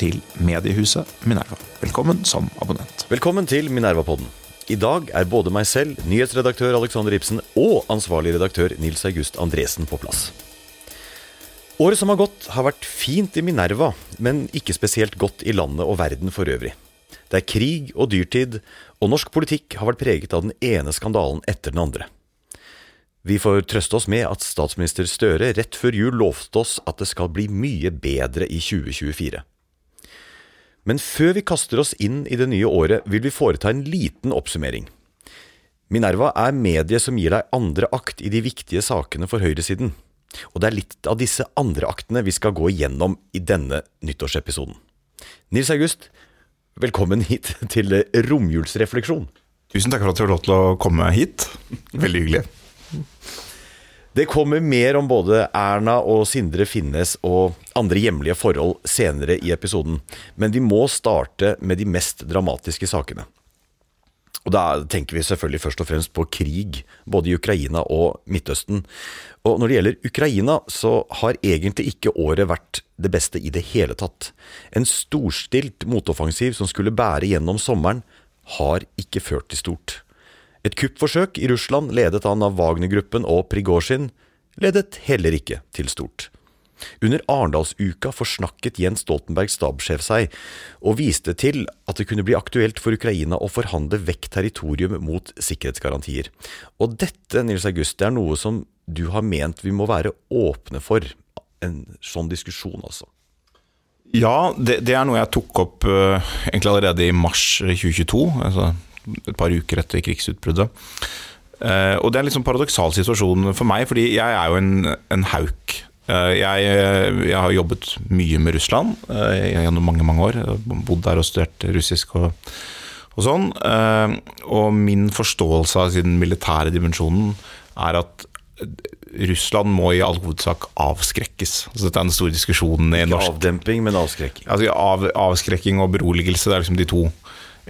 til mediehuset Minerva. Velkommen som abonnent. Velkommen til Minerva-podden. I dag er både meg selv, nyhetsredaktør Alexander Ibsen og ansvarlig redaktør Nils August Andresen på plass. Året som har gått, har vært fint i Minerva, men ikke spesielt godt i landet og verden for øvrig. Det er krig og dyrtid, og norsk politikk har vært preget av den ene skandalen etter den andre. Vi får trøste oss med at statsminister Støre rett før jul lovte oss at det skal bli mye bedre i 2024. Men før vi kaster oss inn i det nye året, vil vi foreta en liten oppsummering. Minerva er mediet som gir deg andre akt i de viktige sakene for høyresiden. Og det er litt av disse andre aktene vi skal gå igjennom i denne nyttårsepisoden. Nils August, velkommen hit til romjulsrefleksjon. Tusen takk for at du har lov til å komme hit. Veldig hyggelig. Det kommer mer om både Erna og Sindre Finnes og andre hjemlige forhold senere i episoden, men vi må starte med de mest dramatiske sakene. Og Da tenker vi selvfølgelig først og fremst på krig, både i Ukraina og Midtøsten. Og Når det gjelder Ukraina, så har egentlig ikke året vært det beste i det hele tatt. En storstilt motoffensiv som skulle bære gjennom sommeren, har ikke ført til stort. Et kuppforsøk i Russland, ledet han av Wagner-gruppen og Prigozjin, ledet heller ikke til stort. Under Arendalsuka forsnakket Jens Stoltenbergs stabssjef seg, og viste til at det kunne bli aktuelt for Ukraina å forhandle vekk territorium mot sikkerhetsgarantier. Og dette, Nils August, det er noe som du har ment vi må være åpne for. En sånn diskusjon, altså. Ja, det, det er noe jeg tok opp uh, egentlig allerede i mars 2022. altså et par uker etter krigsutbruddet. Uh, og det er en litt sånn paradoksal situasjon for meg, fordi jeg er jo en, en hauk. Uh, jeg, jeg, har jobbet mye med Russland uh, gjennom mange mange år. Bodd der og studert russisk og, og sånn. og min forståelse av den militære dimensjonen er at Russland må i all hovedsak avskrekkes. Altså, dette er den store diskusjonen i Ikke norsk avdemping, men avskrekking. Altså, av, avskrekking og beroligelse, det er liksom de to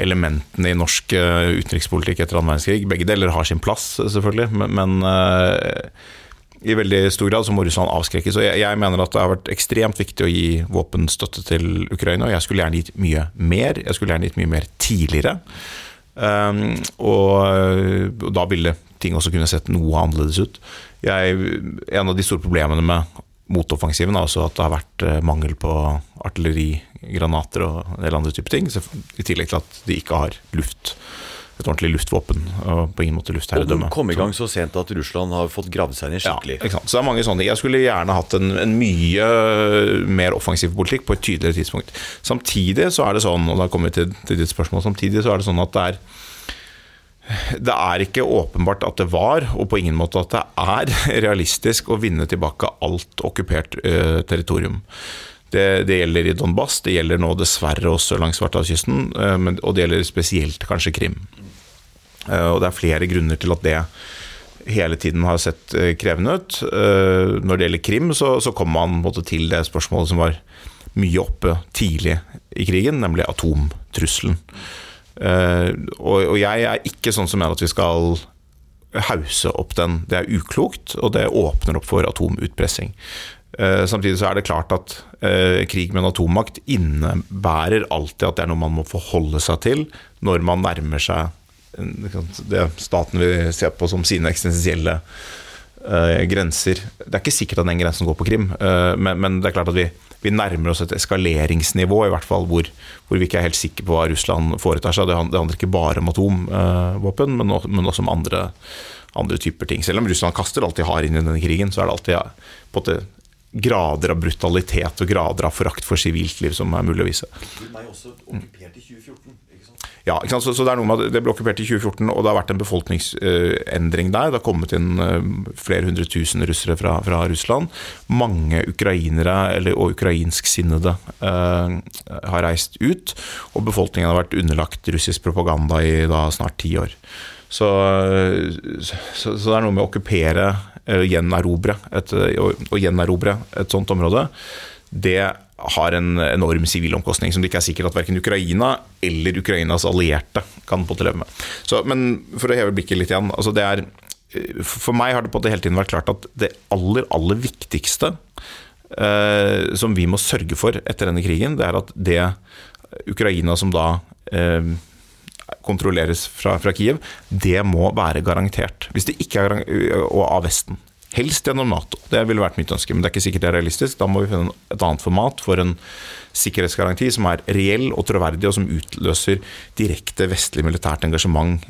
elementene i norsk uh, utenrikspolitikk etter annen verdenskrig. Begge deler har sin plass, selvfølgelig, men, uh, i veldig stor grad så må Russland avskrekkes. Og jeg, mener at det har vært ekstremt viktig å gi våpenstøtte til Ukraina. og Jeg skulle gjerne gitt mye mer. Jeg skulle gjerne gitt mye mer tidligere. Um, og, da ville ting også kunne sett noe annerledes ut. Jeg, en av de store problemene med motoffensiven er også at det har vært mangel på artillerigranater og en del andre typer ting. I tillegg til at de ikke har luft. Et ordentlig luftvåpen og på ingen måte luftherredømme. Og kom i gang så sent at Russland har fått gravd seg ned skikkelig. Ja, så det er mange sånne ting. Jeg skulle gjerne hatt en, en, mye mer offensiv politikk på et tydeligere tidspunkt. Samtidig så er det sånn, og da kommer vi til, til ditt spørsmål, samtidig så er det sånn at det er det er ikke åpenbart at det var, og på ingen måte at det er, realistisk å vinne tilbake alt okkupert uh, territorium. Det, det, gjelder i Donbass, det gjelder nå dessverre også langs Svartehavskysten, uh, og det gjelder spesielt kanskje Krim. Uh, og det er flere grunner til at det hele tiden har sett krevende ut. Når det gjelder Krim, så, så kom man måte, til det spørsmålet som var mye oppe tidlig i krigen, nemlig atomtrusselen. Og, og, jeg er ikke sånn som mener at vi skal hause opp den. Det er uklokt, og det åpner opp for atomutpressing. Uh, samtidig så er det klart at uh, krig med en atommakt innebærer alltid at det er noe man må forholde seg til når man nærmer seg det staten vil se på som sine eksistensielle grenser. Det er ikke sikkert at den grensen går på Krim, men, det er klart at vi vi nærmer oss et eskaleringsnivå, i hvert fall hvor, hvor vi ikke er helt sikre på hva Russland foretar seg. Det handler ikke bare om atomvåpen, men, også om andre, andre, typer ting. Selv om Russland kaster alt de har inn i denne krigen, så er det alltid på en grader av brutalitet og grader av forakt for sivilt liv som er mulig å vise. Jo også okkupert i 2014. Ja, ikke sant? Så, så, det er noe med at det ble okkupert i 2014, og det har vært en befolkningsendring der. Det har kommet inn flere hundre tusen russere fra, fra Russland. Mange ukrainere eller, og ukrainsksinnede eh, har reist ut. Og befolkningen har vært underlagt russisk propaganda i da, snart ti år. Så, så, så, det er noe med å okkupere, gjenerobre et, og gjenerobre et sånt område. Det har en enorm sivil omkostning som det ikke er sikkert at verken Ukraina eller Ukrainas allierte kan på leve med. Så, men for å heve blikket litt igjen. Altså det er, for meg har det på det hele tiden vært klart at det aller, aller viktigste eh, som vi må sørge for etter denne krigen, det er at det Ukraina som da eh, kontrolleres fra, fra, Kiev, det må være garantert. Hvis det ikke er og av Vesten. Helst gjennom Nato. Det ville vært mitt ønske, men det er ikke sikkert det er realistisk. Da må vi finne et annet format for en sikkerhetsgaranti som er reell og troverdig, og som utløser direkte vestlig militært engasjement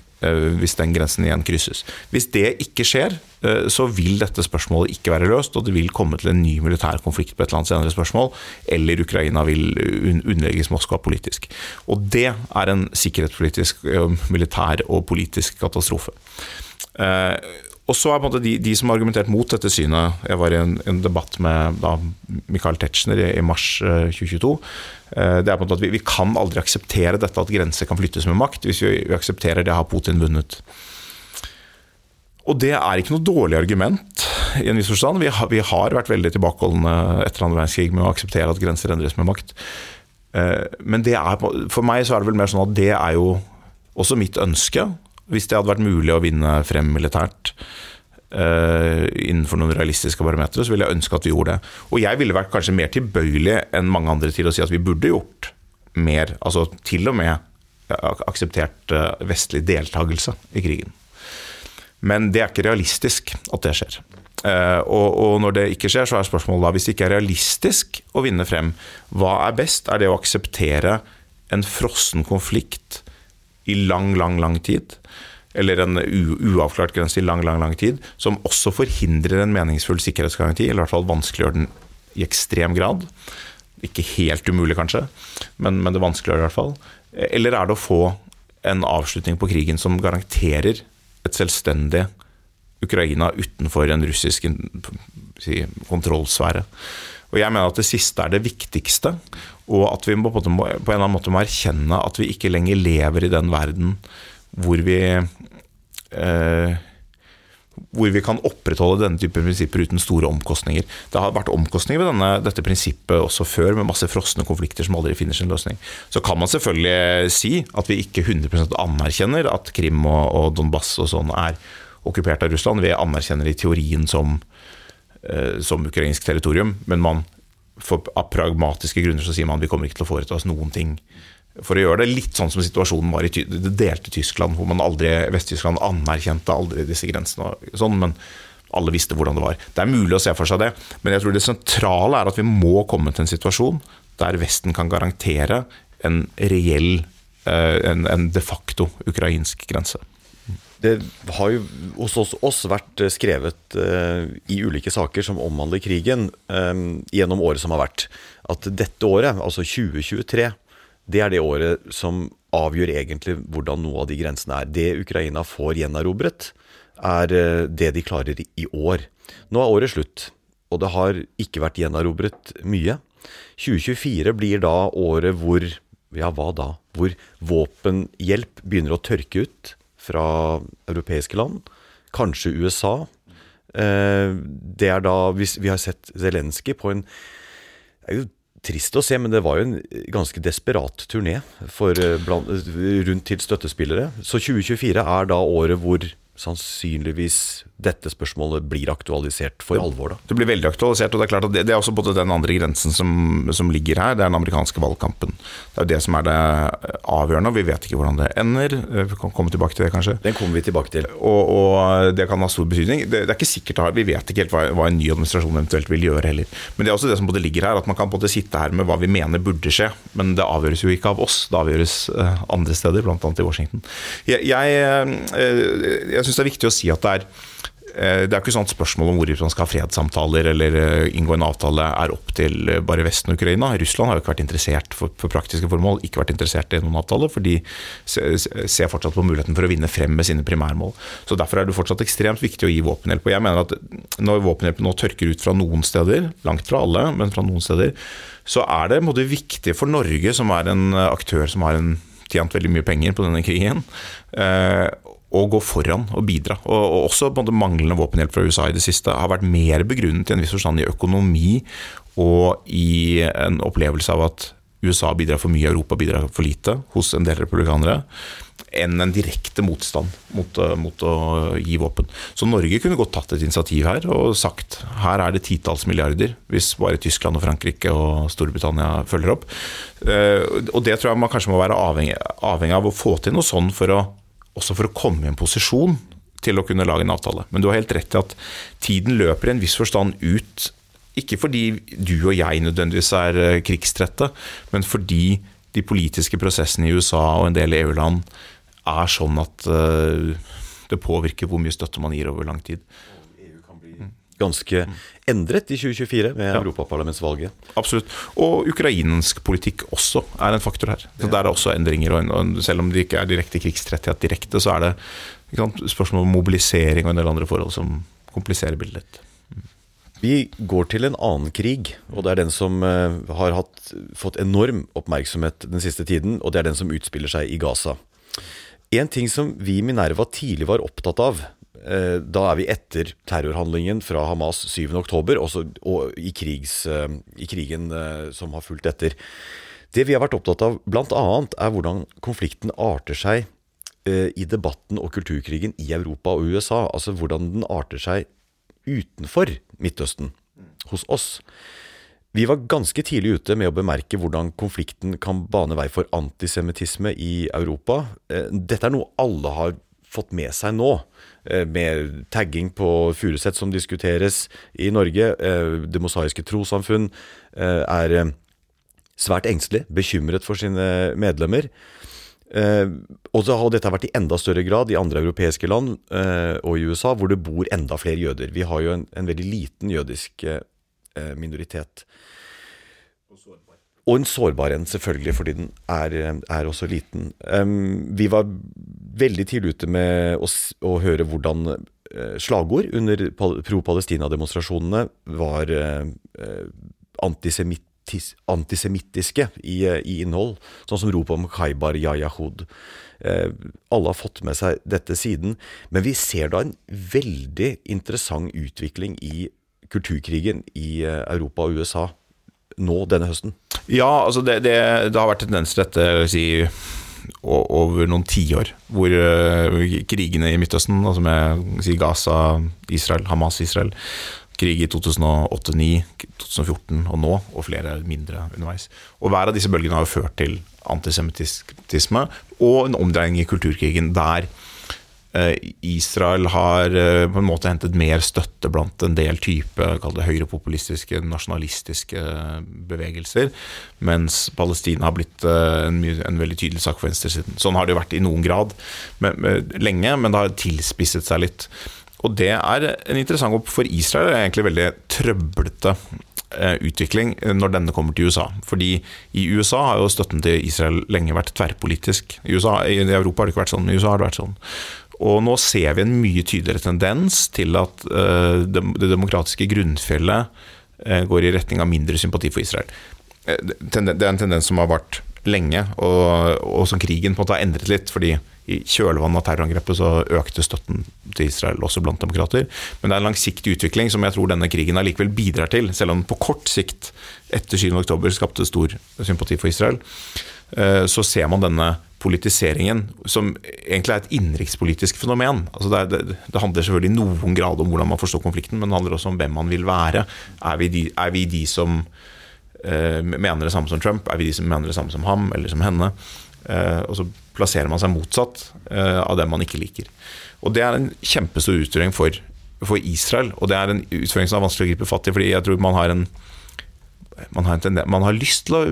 hvis den grensen igjen krysses. Hvis det ikke skjer, eh, så vil dette spørsmålet ikke være løst, og det vil komme til en ny militær konflikt på et eller annet senere spørsmål, eller Ukraina vil underlegges Moskva politisk. Og det er en sikkerhetspolitisk, eh, militær og politisk katastrofe. Og så er på en måte de, de, som har argumentert mot dette synet Jeg var i en, en debatt med da, Michael Tetzschner i, i mars 2022. Eh, eh, det er på en måte at vi, vi, kan aldri akseptere dette at grenser kan flyttes med makt. Hvis vi, vi aksepterer det, har Putin vunnet. Og det er ikke noe dårlig argument, i en viss forstand. Vi har, vi har vært veldig tilbakeholdne etter andre verdenskrig med å akseptere at grenser endres med makt. Eh, men er, for meg så er det vel mer sånn at det er jo også mitt ønske hvis det hadde vært mulig å vinne frem militært uh, innenfor noen realistiske barometere, så ville jeg ønske at vi gjorde det. Og jeg ville vært kanskje mer tilbøyelig enn mange andre til å si at vi burde gjort mer. Altså til og med akseptert uh, vestlig deltakelse i krigen. Men det er ikke realistisk at det skjer. Og, og, når det ikke skjer, så er spørsmålet da, hvis det ikke er realistisk å vinne frem, hva er best? Er det å akseptere en frossen konflikt i lang, lang, lang tid? eller en uavklart grense i lang, lang, lang tid, som også forhindrer en meningsfull sikkerhetsgaranti, eller i hvert fall vanskeliggjør den i ekstrem grad. Ikke helt umulig, kanskje, men, men det vanskeliggjør i hvert fall. Eller er det å få en avslutning på krigen som garanterer et selvstendig Ukraina utenfor en russisk si, kontrollsfære? Og Jeg mener at det siste er det viktigste, og at vi på en eller annen måte må erkjenne at vi ikke lenger lever i den verden hvor vi eh, hvor vi kan opprettholde denne type prinsipper uten store omkostninger. Det har vært omkostninger ved denne, dette prinsippet også før, med masse frosne konflikter som aldri finner sin løsning. Så kan man selvfølgelig si at vi ikke 100 anerkjenner at Krim og, og Donbass og sånn er okkupert av Russland. Vi anerkjenner i teorien som, eh, som ukrainsk territorium, men man, for, av pragmatiske grunner så sier man vi kommer ikke til å foreta oss noen ting for å gjøre det litt sånn som situasjonen var i det delte Tyskland, hvor man aldri Vest-Tyskland anerkjente aldri disse grensene. sånn, men alle visste hvordan det var. Det er mulig å se for seg det, men jeg tror det sentrale er at vi må komme til en situasjon der Vesten kan garantere en reell, eh, en, en de facto ukrainsk grense. Det har jo hos oss, oss vært skrevet uh, i ulike saker som omhandler krigen um, gjennom året som har vært, at dette året, altså 2023, det er det året som avgjør egentlig hvordan noe av de grensene er. Det Ukraina får gjenerobret, er uh, det de klarer i år. Nå er året slutt, og det har ikke vært gjenerobret mye. 2024 blir da året hvor ja, hva da? Hvor våpenhjelp begynner å tørke ut fra europeiske land. Kanskje USA. Eh, det er da Vi har sett Zelenskyj på en det er jo trist å se, men det var jo en ganske desperat turné for, eh, blant, rundt til støttespillere. Så 2024 er da året hvor sannsynligvis dette spørsmålet blir aktualisert for alvor. da. Det blir veldig aktualisert, og det er klart at det, det er også både den andre grensen som, som, ligger her. Det er den amerikanske valgkampen. Det er det som er det avgjørende, og vi vet ikke hvordan det ender. Vi kan komme tilbake til det, kanskje. Den kommer vi tilbake til. Og, og det kan ha stor betydning. Det, det er ikke sikkert, Vi vet ikke helt hva, hva, en ny administrasjon eventuelt vil gjøre heller. Men det er også det som både ligger her, at man kan både sitte her med hva vi mener burde skje, men det avgjøres jo ikke av oss. Det avgjøres eh, andre steder, bl.a. i Washington. Jeg, jeg, eh, jeg syns det er viktig å si at det er Eh, det er ikke sånn at spørsmålet om hvorvidt man skal ha fredssamtaler eller eh, inngå en avtale er opp til eh, bare Vesten og Ukraina. Russland har jo ikke vært interessert for, for praktiske formål, ikke vært interessert i noen avtale, for de ser fortsatt på muligheten for å vinne frem med sine primærmål. Så Derfor er det fortsatt ekstremt viktig å gi våpenhjelp. Og jeg mener at Når våpenhjelpen nå tørker ut fra noen steder, langt fra alle, men fra noen steder, så er det måte, viktig for Norge, som er en aktør som har en, tjent veldig mye penger på denne krigen, å gå foran og bidra. Og, og også på manglende våpenhjelp fra USA i det siste har vært mer begrunnet i en viss forstand i økonomi og i en opplevelse av at USA bidrar for mye, Europa bidrar for lite hos en del republikanere, enn en direkte motstand mot, mot, å gi våpen. Så Norge kunne godt tatt et initiativ her og sagt her er det titalls milliarder, hvis bare Tyskland og Frankrike og Storbritannia følger opp. Eh, og det tror jeg man kanskje må være avhengig, avhengig av å få til noe sånn for å også for å komme i en posisjon til å kunne lage en avtale. Men du har helt rett i at tiden løper i en viss forstand ut. Ikke fordi du og jeg nødvendigvis er eh, krigstrette, men fordi de politiske prosessene i USA og en del EU-land er sånn at eh, det påvirker hvor mye støtte man gir over lang tid ganske endret i 2024 med ja. europaparlamentsvalget. Absolutt. Og ukrainsk politikk også er en faktor her. Så ja. Der er også endringer. Og selv om det ikke er direkte krigstretthet direkte, så er det sant, spørsmål om mobilisering og en del andre forhold som kompliserer bildet litt. Vi går til en annen krig, og det er den som uh, har hatt, fått enorm oppmerksomhet den siste tiden, og det er den som utspiller seg i Gaza. En ting som vi i Minerva tidlig var opptatt av, Eh, da er vi etter terrorhandlingen fra Hamas 7.10, og i, krigs, eh, i krigen eh, som har fulgt etter. Det vi har vært opptatt av bl.a. er hvordan konflikten arter seg i debatten og kulturkrigen i Europa og USA. Altså hvordan den arter seg utenfor Midtøsten, hos oss. Vi var ganske tidlig ute med å bemerke hvordan konflikten kan bane vei for antisemittisme i Europa. Dette er noe alle har fått med seg nå. Eh, med tagging på Furuset som diskuteres i Norge. Eh, det mosaiske trossamfunn eh, er svært engstelig, bekymret for sine medlemmer. Og så har dette vært i enda større grad i andre europeiske land og i USA, hvor det bor enda flere jøder. Vi har jo en, en veldig liten jødisk minoritet. Og en sårbar en, selvfølgelig, fordi den er, er også liten. Um, vi var veldig tidlig ute med å, å høre hvordan uh, slagord under pro-Palestina-demonstrasjonene var uh, antisemittis, antisemittiske i, i, innhold, sånn som ropet om Khaibar Yayahud. Yahud. alle har fått med seg dette siden, men vi ser da en veldig interessant utvikling i kulturkrigen i Europa og USA nå denne høsten? Ja, altså det, det, det har vært tendens til dette si, over noen tiår, hvor uh, krigene i Midtøsten, altså med si, Gaza, Israel, Hamas-Israel, krig i 2008, 2009, 2014 og nå, og flere mindre underveis. Og Hver av disse bølgene har jo ført til antisemittisme og en omdreining i kulturkrigen der Eh, Israel har eh, på en måte hentet mer støtte blant en del type høyrepopulistiske, nasjonalistiske bevegelser, mens Palestina har blitt eh, en, en veldig tydelig sak for venstresiden. Sånn har det jo vært i noen grad men, men, lenge, men det har tilspisset seg litt. Og det er en interessant opp for Israel, er egentlig veldig trøblete utvikling når denne kommer til USA. Fordi i USA har jo støtten til Israel lenge vært tverrpolitisk. I, USA, I Europa har det ikke vært sånn, i USA har det vært sånn. Og nå ser vi en mye tydeligere tendens til at uh, det, demokratiske grunnfjellet uh, går i retning av mindre sympati for Israel. Uh, det er en tendens som har vart lenge, og, og, som krigen på en måte har endret litt. fordi i kjølvannet av terrorangrepet så økte støtten til Israel også blant demokrater. Men det er en langsiktig utvikling som jeg tror denne krigen allikevel bidrar til, selv om den på kort sikt etter 7.10 skapte stor sympati for Israel. Så ser man denne politiseringen, som egentlig er et innenrikspolitisk fenomen. Altså det, det, det, handler selvfølgelig i noen grad om hvordan man forstår konflikten, men det handler også om hvem man vil være. Er vi de, er vi de som uh, mener det samme som Trump? Er vi de som mener det samme som ham eller som henne? Uh, og så plasserer man seg motsatt uh, av dem man ikke liker. Og Det er en kjempestor utfordring for, for Israel, og det er en utfordring som er vanskelig å gripe fatt i. fordi jeg tror man har en man har, man har, lyst til å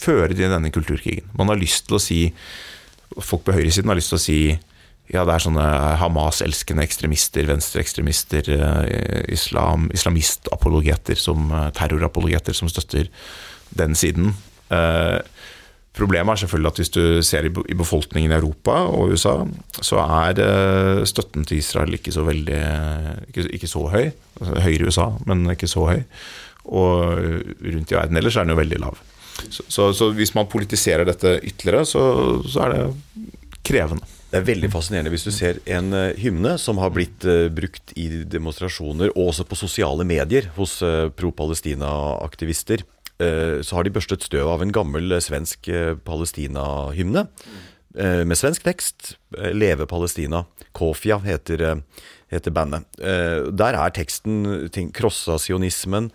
føre det i denne kulturkrigen. Man har lyst til å si Folk på høyresiden har lyst til å si ja, det er sånne Hamas-elskende ekstremister, venstreekstremister, eh, islam, islamistapologeter, som eh, terrorapologeter, som støtter den siden. Eh, problemet er selvfølgelig at hvis du ser i befolkningen i Europa og USA, så er støtten til Israel ikke så veldig Ikke, ikke så høy. Altså, høyere i USA, men ikke så høy. Og rundt i verden ellers er den jo veldig lav. Så, så, så hvis man politiserer dette ytterligere, så, så er det krevende. Det er veldig fascinerende hvis du ser en uh, hymne som har blitt uh, brukt i demonstrasjoner, og også på sosiale medier hos uh, pro-Palestina-aktivister. så har de børstet støv av en gammel svensk Palestina-hymne. med svensk tekst. 'Leve Palestina'. Kofia heter, heter bandet. der er teksten ting, krossa sionismen.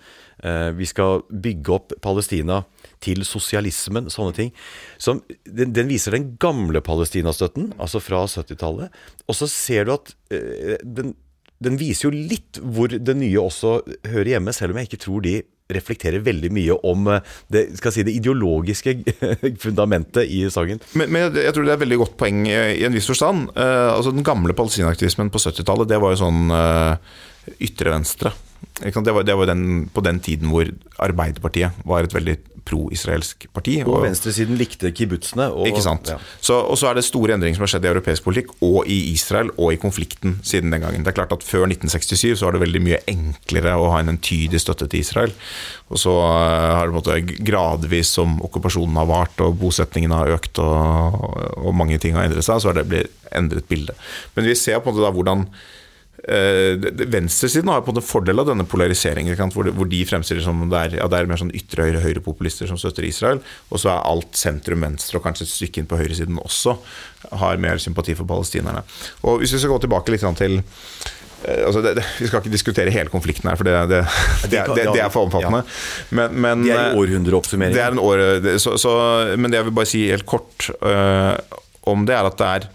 Vi skal bygge opp Palestina til sosialismen, sånne ting. Som, den, den, viser den gamle Palestina-støtten, altså fra 70-tallet. Og så ser du at uh, den, den, viser jo litt hvor det nye også hører hjemme, selv om jeg ikke tror de reflekterer veldig mye om eh, det, si, det ideologiske fundamentet i sangen. Men, men, jeg tror det er veldig godt poeng i en viss forstand. Uh, altså Den gamle palestinaaktivismen på 70-tallet, det var jo sånn uh, ytre venstre. Det var, det var den, på den tiden hvor Arbeiderpartiet var et veldig pro-israelsk parti. Og, og venstresiden likte kibbutzene. Og, ikke sant. Ja. Så, og så er det store endringer som har skjedd i europeisk politikk, og i Israel, og i konflikten siden den gangen. Det er klart at Før 1967 så var det veldig mye enklere å ha en entydig støtte til Israel. Og så eh, har det måte, gradvis som okkupasjonen har vart og bosetningen har økt og, og mange ting har endret seg, så har det blitt endret bilde. Men vi ser på en måte da hvordan Venstresiden har på en fordel av denne polariseringen, hvor, de fremstiller som det er, ja, det er mer sånn ytre høyre høyrepopulister som støtter Israel, og så er alt sentrum venstre, og kanskje et stykke inn på høyresiden også, har mer sympati for palestinerne. Og Hvis vi skal gå tilbake litt til uh, altså det, det, Vi skal ikke diskutere hele konflikten her, for det, det er for omfattende. Men, men, det er en århundreoppsummering. Det er en år, så, så, men det jeg vil bare si helt kort uh, om det, er at det er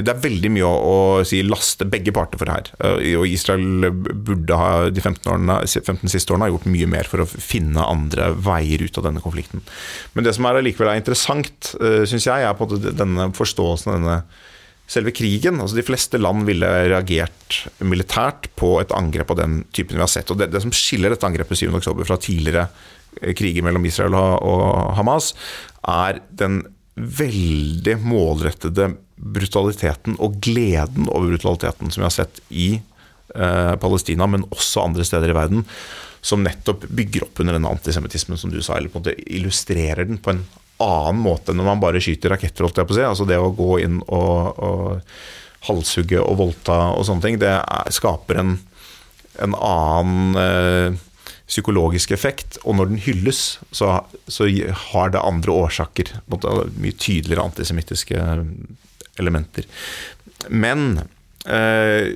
det er veldig mye å, å si, laste begge parter for her. Uh, og Israel burde ha de 15, årene, 15 siste årene gjort mye mer for å finne andre veier ut av denne konflikten. Men det som er likevel er interessant, uh, syns jeg, er på denne forståelsen av denne selve krigen. Altså De fleste land ville reagert militært på et angrep av den typen vi har sett. Og Det, det som skiller dette angrepet 7.10 fra tidligere eh, kriger mellom Israel og Hamas, er den veldig målrettede brutaliteten og gleden over brutaliteten som vi har sett i eh, Palestina, men også andre steder i verden, som nettopp bygger opp under denne antisemittismen som du sa, eller på en måte illustrerer den på en annen måte enn når man bare skyter raketter, holdt jeg på å si. Altså det å gå inn og, og halshugge og voldta og sånne ting, det er, skaper en, en annen eh, psykologisk effekt. Og når den hylles, så, så har det andre årsaker. Mye tydeligere antisemittiske elementer. Men eh,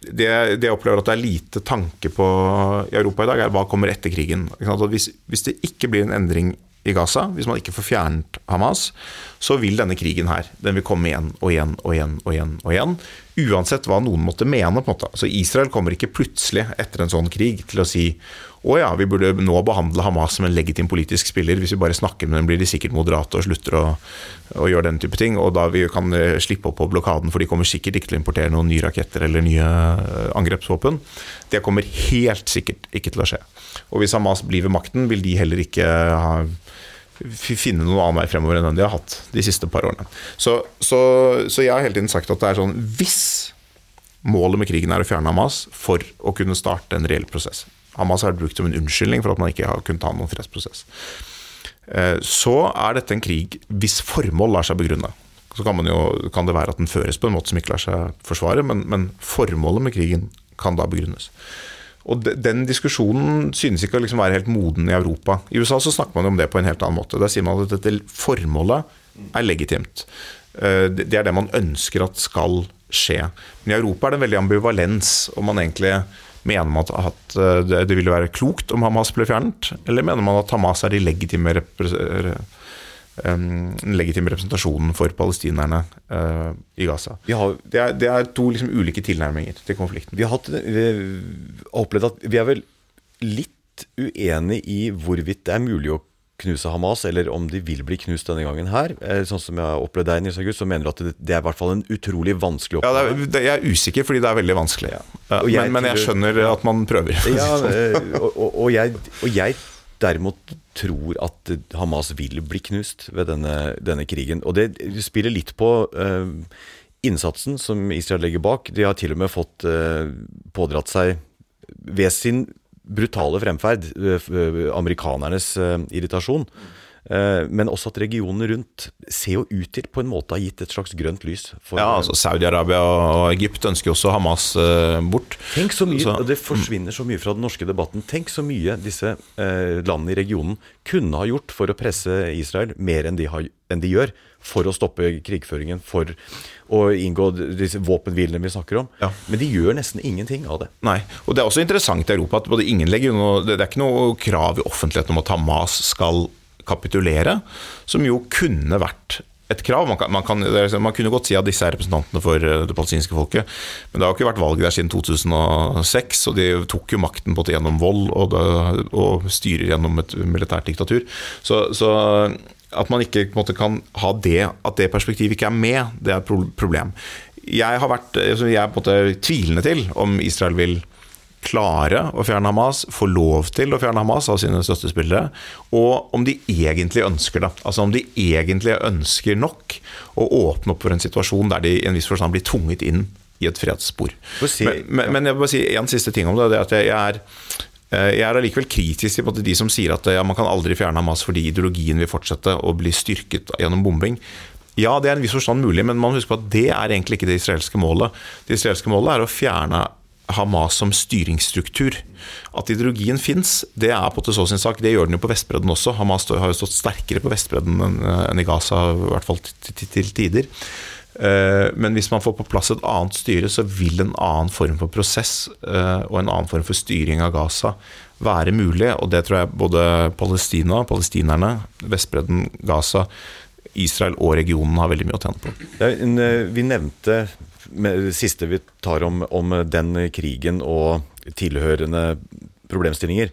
det, det, jeg opplever at det er lite tanke på i Europa i dag, er hva kommer etter krigen. Hvis, hvis det ikke blir en endring i Gaza, hvis man ikke får fjernet Hamas, så vil denne krigen her den vil komme igjen og igjen og igjen og igjen. og igjen, Uansett hva noen måtte mene. på en måte. Så Israel kommer ikke plutselig etter en sånn krig til å si å ja, vi burde nå behandle Hamas som en legitim politisk spiller. Hvis vi bare snakker med dem, blir de sikkert moderate og slutter å, å gjøre den type ting. Og da vi kan eh, slippe opp på blokaden, for de kommer sikkert ikke til å importere noen nye raketter eller nye eh, angrepsvåpen. Det kommer helt sikkert ikke til å skje. Og hvis Hamas blir ved makten, vil de heller ikke ha, finne noen annen vei fremover enn den de har hatt de siste par årene. Så, så, så jeg har hele tiden sagt at det er sånn Hvis målet med krigen er å fjerne Hamas for å kunne starte en reell prosess Hamas har brukt som en unnskyldning for at man ikke har kunnet ha noen fredsprosess. Eh, så er dette en krig hvis formål lar seg begrunne. Så kan, jo, kan, det være at den føres på en måte som ikke lar seg forsvare, men, men formålet med krigen kan da begrunnes. Og Den diskusjonen synes ikke å liksom være helt moden i Europa. I USA så snakker man om det på en helt annen måte. Der sier man at dette formålet er legitimt. Eh, det er det man ønsker at skal skje. Men i Europa er det en veldig ambivalens om man egentlig Mener man at eh, det ville være klokt om Hamas ble fjernet, eller mener man at Hamas er de legitime, den legitime representasjonen for palestinerne uh, i Gaza? Har, det, er, det, er, to liksom ulike tilnærminger til konflikten. Vi har, hatt, vi har opplevd at vi er vel litt uenige i hvorvidt det er mulig å knuse Hamas, eller om de vil bli knust denne gangen her. Eh, sånn som jeg har opplevd deg, Nils August, så mener du at det, det er i hvert fall en utrolig vanskelig Ja, det er, det, jeg er usikker, fordi det er veldig vanskelig. Ja. Og jeg men, men jeg skjønner at man prøver. Ja, eh, og, og, og, jeg, og jeg derimot tror at Hamas vil bli knust ved denne, denne krigen. Og det spiller litt på eh, innsatsen som Israel legger bak. De har til og med fått eh, pådratt seg ved sin brutale fremferd eh, amerikanernes irritasjon. Eh, men også at regionene rundt ser jo ut til på en måte ha gitt et slags grønt lys. For, Ja, altså Saudi-Arabia og Egypt ønsker også Hamas eh, bort. Tenk så mye, Så- og Det forsvinner så mye fra den norske debatten. Tenk så mye disse eh, landene i regionen kunne ha gjort for å presse Israel mer enn de, har, enn de gjør. For å stoppe krigføringen, for å inngå disse våpenhvilene vi snakker om. Ja. Men de gjør nesten ingenting av det. Nei, og Det er også interessant i Europa at både ingen legger noe, det er ikke noe krav i offentligheten om at Hamas skal kapitulere, som jo kunne vært et krav. Man, kan, man, kan, liksom- man kunne godt si at disse er representantene for eh, det palestinske folket, men det har jo ikke vært valg der siden 2006, og de tok jo makten både gjennom vold og, det, og styrer gjennom et militært diktatur. Så, så at man ikke måte, kan ha det, at det perspektivet ikke er med, det er et problem. Jeg har vært, altså, jeg på en måte tvilende til om Israel vil klare å fjerne Hamas, få lov til å fjerne Hamas av sine støttespillere, og om de egentlig ønsker det. Altså om de egentlig ønsker nok å åpne opp for en situasjon der de i en viss forstand blir tvunget inn i et fredsspor. Si, men, Men, ja. men jeg vil bare si en siste ting om det. det er at jeg er eh, jeg er allikevel kritisk til de som sier at ja, man kan aldri fjerne Hamas fordi ideologien vil fortsette å bli styrket gjennom bombing. Ja, det er en viss forstand mulig, men man må huske på at det er egentlig ikke det israelske målet. Det israelske målet er å fjerne Hamas som styringsstruktur. At ideologien fins, det er på en så sin sak. Det gjør den jo på Vestbredden også. Hamas har jo stått sterkere på Vestbredden enn enn i Gaza, i hvert fall til, tider. Eh, Men hvis man får på plass et annet styre, så vil en annen form for prosess eh, og en annen form for styring av Gaza være mulig. Og det tror jeg både Palestina, palestinerne, Vestbredden, Gaza, Israel og regionen har veldig mye å tjene på. Eh, vi nevnte det siste vi tar om, om den krigen og tilhørende problemstillinger,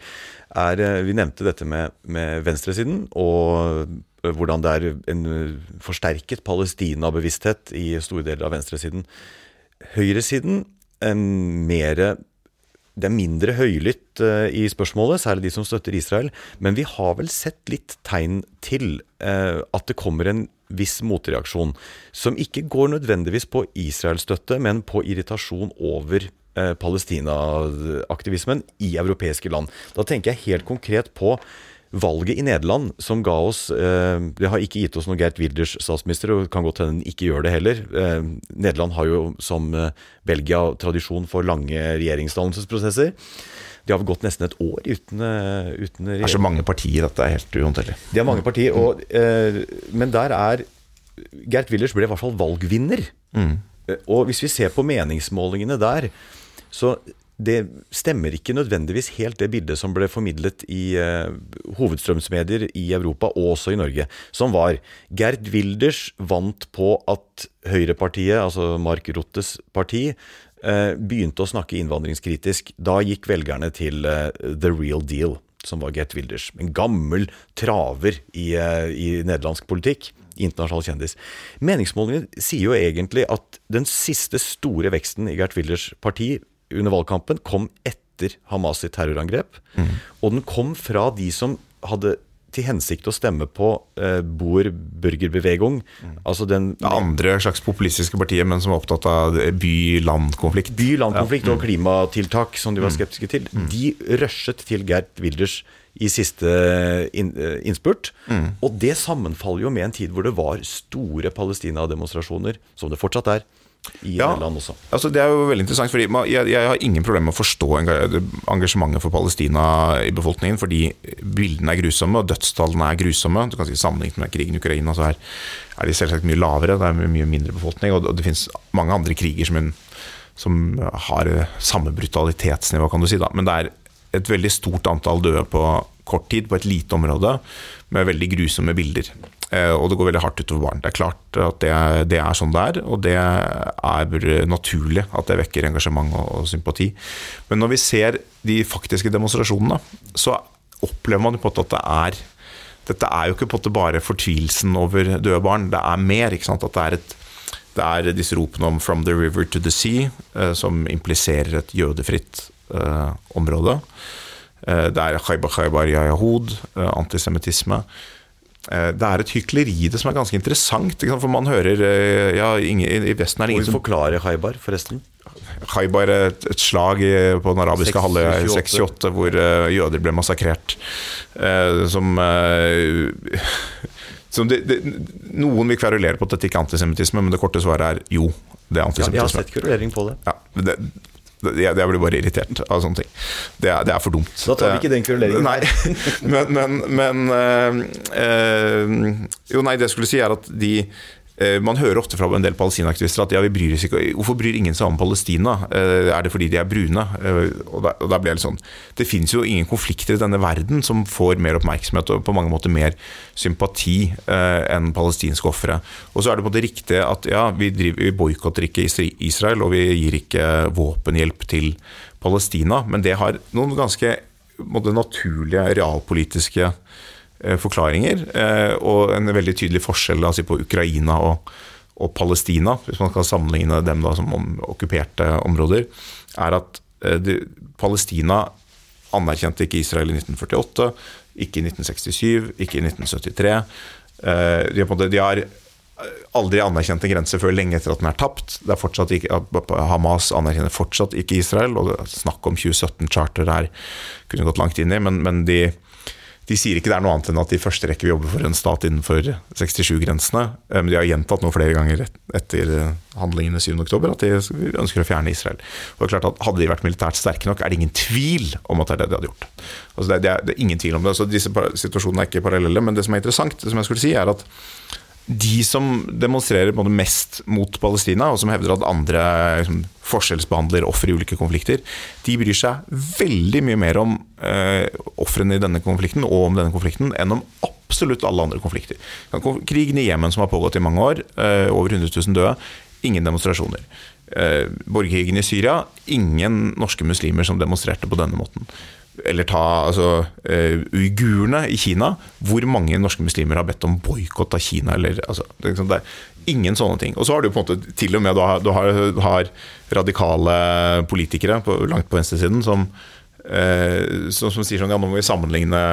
er eh, Vi nevnte dette med, med venstresiden og hvordan det er en forsterket Palestina-bevissthet i store deler av venstresiden. Høyresiden er mer det er mindre høylytt eh, i spørsmålet, særlig de som støtter Israel. Men vi har vel sett litt tegn til eh, at det kommer en viss motreaksjon. Som ikke går nødvendigvis på Israel-støtte, men på irritasjon over eh, Palestina-aktivismen i europeiske land. Da tenker jeg helt konkret på valget i Nederland, som ga oss eh, Det har ikke gitt oss noe Geert Wilders statsminister, og kan godt hende den ikke gjør det heller. Eh, Nederland har jo som Belgia tradisjon for lange regjeringsdannelsesprosesser. De har gått nesten et år uten, eh, uten Det er så mange partier at det er helt uhåndterlig. De har mange partier, og, eh, men der er Gert Wilders ble i hvert fall valgvinner. Mm. Og hvis vi ser på meningsmålingene der, så det stemmer ikke nødvendigvis helt det bildet som ble formidlet i eh, hovedstrømsmedier i Europa, og også i Norge, som var Gerd Wilders vant på at høyrepartiet, altså Mark Rottes parti, eh, begynte å snakke innvandringskritisk. Da gikk velgerne til eh, the real deal, som var Gert Wilders. En gammel traver i, eh, i nederlandsk politikk. Internasjonal kjendis. Meningsmålingene sier jo egentlig at den siste store veksten i Gert Wilders parti under valgkampen kom etter Hamas sitt terrorangrep. Og den kom fra de som hadde til hensikt å stemme på eh, Boer Mm. Altså den Det andre slags populistiske partiet, men som er opptatt av by-land-konflikt. by-land-konflikt og klimatiltak som de var skeptiske til, de rushet til Gert Wilders i siste inn- eh, innspurt. Og det sammenfaller jo med en tid hvor det var store Palestina-demonstrasjoner, som det fortsatt er, i Ja. Nederland også. Altså, det er jo veldig interessant, fordi jeg, jeg har ingen problemer med å forstå engasjementet for Palestina i befolkningen, fordi bildene er grusomme, og dødstallene er grusomme. Du kan si Sammenlignet med krigen i Ukraina, så er, er de selvsagt mye lavere. Det er mye mindre befolkning, og det finnes mange andre kriger som, en, som har samme brutalitetsnivå, kan du si. da. Men det er et veldig stort antall døde på kort tid, på et lite område, med veldig grusomme bilder. Eh, Og det går veldig hardt utover barn. Det er klart at det, det er sånn det er, og det er naturlig at det vekker engasjement og, og sympati. Men når vi ser de faktiske demonstrasjonene, så opplever man jo på en måte at det er dette er jo ikke på en måte bare fortvilelsen over døde barn, det er mer. ikke sant, at det er et det er disse ropene om 'from the river to the sea', eh, som impliserer et jødefritt eh, område. Eh, det er khaybar Khaibar yahud, eh, antisemittisme. Eh, det er et hykleri i det som er ganske interessant. For man hører ja, ingen, I Vesten er det ingen som forklare Khaibar, forresten? Khaibar er et, et slag på den arabiske halvøya i 68. 68, hvor jøder ble massakrert. Som som det, det, Noen vil kverulere på at dette ikke er antisemittisme, men det korte svaret er jo, det er Ja, jeg har sett kverulering på det. Ja, det, jeg, jeg blir bare irritert av sånne ting. Det er, det er for dumt. Da tar vi ikke den kveruleringen Nei, men, men, men øh, øh, Jo, nei, det jeg skulle si er at de man hører ofte fra en del palestinaaktivister at ja, vi bryr oss ikke Hvorfor bryr ingen seg om Palestina? Øh, Er det fordi de er brune? Øh, Og da, og da ble det sånn Det fins jo ingen konflikter i denne verden som får mer oppmerksomhet og på mange måter mer sympati enn palestinske ofre. Og så er det på en måte riktig at ja, vi, driver- vi boikotter ikke Israel, og vi gir ikke våpenhjelp til Palestina, men det har noen ganske naturlige realpolitiske eh, forklaringer, eh, og en veldig tydelig forskjell altså, på Ukraina og, og Palestina, hvis man skal sammenligne dem da, som om, okkuperte områder, er at de, Palestina anerkjente ikke Israel i 1948, ikke i 1967, ikke i 1973. Eh, de, har aldri anerkjent en grense før lenge etter at den er tapt. Er ikke, Hamas anerkjenner fortsatt ikke Israel, og snakk om 2017-charter her kunne gått langt inn i, men, men de, de sier ikke det er noe annet enn at de i første rekke vil jobbe for en stat innenfor 67-grensene. Eh, Men de har gjentatt nå flere ganger etter eh, handlingene 7. oktober at de ønsker å fjerne Israel. Og det er klart at Hadde de vært militært sterke nok, er det ingen tvil om at det er det de hadde gjort. Altså det, er- det, er ingen tvil om det. Så disse situasjonene er ikke parallelle. Men det som er interessant, det som jeg skulle si, er at de som demonstrerer mest mot Palestina, og som hevder at andre liksom, forskjellsbehandler ofre i ulike konflikter, de bryr seg veldig mye mer om eh, ofrene i denne konflikten og om denne konflikten enn om absolutt alle andre konflikter. Krigen i Jemen som har pågått i mange år, eh, over 100 000 døde, ingen demonstrasjoner. Eh, borgerkrigen i Syria, ingen norske muslimer som demonstrerte på denne måten. Eller ta altså, uh, uigurene i Kina. Hvor mange norske muslimer har bedt om boikott av Kina? Eller, altså, det, liksom, det er ingen sånne ting. Og så har du på en måte til og med du har, du har, har radikale politikere på, langt på venstresiden som, uh, som, som sier sånn ja, nå må vi sammenligne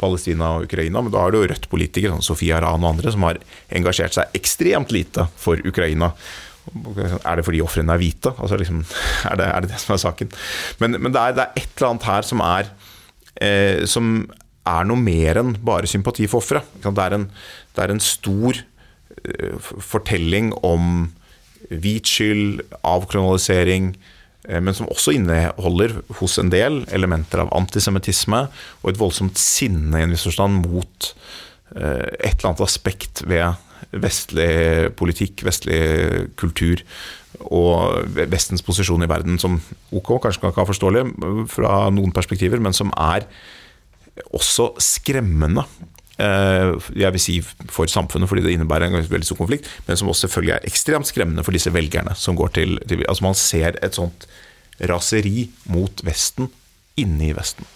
Palestina og Ukraina, men da har du jo Rødt-politikere, sånn Sofie Aran og andre, som har engasjert seg ekstremt lite for Ukraina. Er det fordi ofrene er hvite? Altså liksom, er, det, er det det som er saken? Men, men det, er, det er et eller annet her som er eh, Som er noe mer enn bare sympati for ofre. Det, det er en stor eh, fortelling om hvit skyld, avkronalisering, eh, men som også inneholder hos en del elementer av antisemittisme og et voldsomt sinne i en viss forstand mot eh, et eller annet aspekt ved vestlig politikk, vestlig kultur og Vestens posisjon i verden som ok, kanskje kan ikke være forståelig fra noen perspektiver, men som er også skremmende. eh, Jeg vil si for samfunnet, fordi det innebærer en veldig stor konflikt, men som også selvfølgelig er ekstremt skremmende for disse velgerne som går til, til Altså Man ser et sånt raseri mot Vesten inne i Vesten.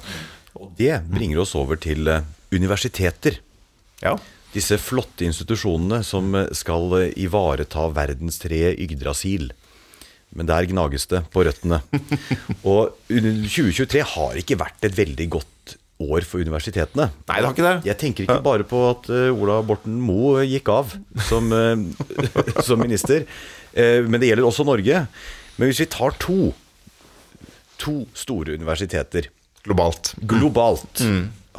Og det bringer oss over til eh, universiteter. Ja. Disse flotte institusjonene som eh, skal eh, ivareta verdenstreet Yggdrasil. Men der gnages det på røttene. Og 2023 har ikke vært et veldig godt år for universitetene. Nei, det har ikke det. Jeg tenker ikke bare på at eh, Ola Borten Moe gikk av som, eh, som minister, eh, men det gjelder også Norge. Men hvis vi tar to, to store universiteter Globalt. globalt.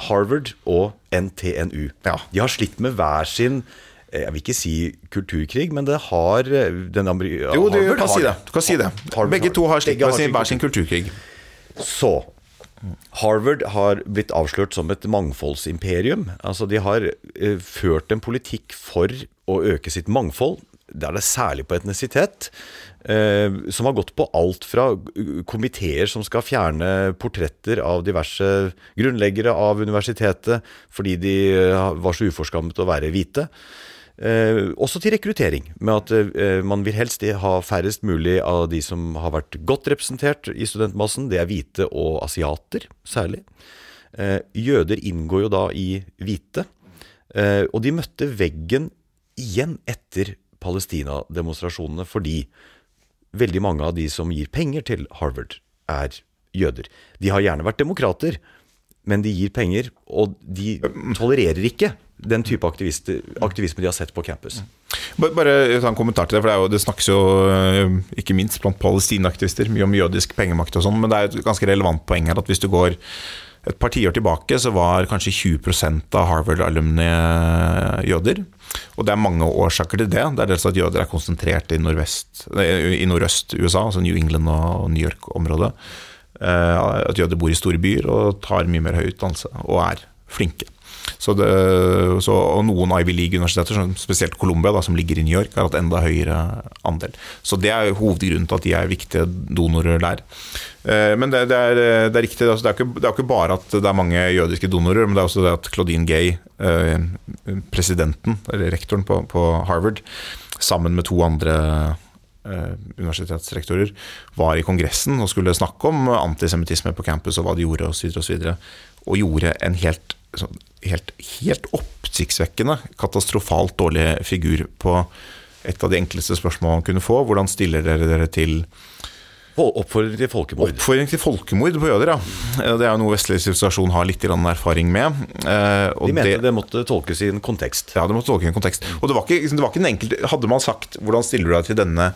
Harvard og NTNU. Ja. De har slitt med hver sin eh, jeg vil ikke si kulturkrig, men det har eh, den Ameri Jo, du Harvard kan har si det. Du kan si det. Harvard Begge to har slitt med sin hver sin kulturkrig. Så Harvard har blitt avslørt som et mangfoldsimperium. Altså De har eh, ført en politikk for å øke sitt mangfold. Det er det særlig på etnisitet. Eh, som har gått på alt fra komiteer som skal fjerne portretter av diverse grunnleggere av universitetet fordi de eh, var så uforskammet å være hvite. Eh, også til rekruttering, med at man vil helst ha færrest mulig av de som har vært godt representert i studentmassen. Det er hvite og asiater, særlig. Jøder inngår jo da i hvite. Og de møtte veggen igjen etter Palestina-demonstrasjonene fordi veldig mange av de som gir penger til Harvard, er jøder. De har gjerne vært demokrater, men de gir penger, og de tolererer ikke den type aktivisme de har sett på campus. Bare, ta en kommentar til det, for det, jo, det snakkes jo eh, ikke minst blant palestinaktivister mye om jødisk pengemakt og sånn, men det er et ganske relevant poeng her at hvis du går et par tiår tilbake så var kanskje 20% av Harvard-alumni jøder. Og det er mange årsaker til det. Det er dels at jøder er konsentrert i, nordøst USA, altså New England og New York-området. Eh, at jøder bor i store byer og tar mye mer høy utdannelse og er flinke. Så det, så, og noen Ivy League-universiteter, spesielt Columbia, da, som ligger i New York, har hatt enda høyere andel. Så det er hovedgrunnen til at de er viktige donorer der. Eh, men det, det, er, det er, riktig. Altså, det, er ikke, det er ikke bare at det er mange jødiske donorer, men det er også det at Claudine Gay, eh, presidenten, eller rektoren på, på Harvard, sammen med to andre eh, universitetsrektorer var i Kongressen og skulle snakke om antisemittisme på campus og hva de gjorde osv. Og, så videre, og gjorde en helt helt, helt oppsiktsvekkende, katastrofalt dårlig figur på et av de enkleste spørsmålene man kunne få. Hvordan stiller dere dere til Oppfordring til folkemord. Oppfordring til folkemord på jøder, ja. Det er jo noe vestlig sivilisasjon har litt erfaring med. Og de mente det, det, måtte tolkes i en kontekst. Ja, det måtte tolkes i en kontekst. Og det var ikke, det var ikke en enkelt Hadde man sagt 'hvordan stiller du deg til denne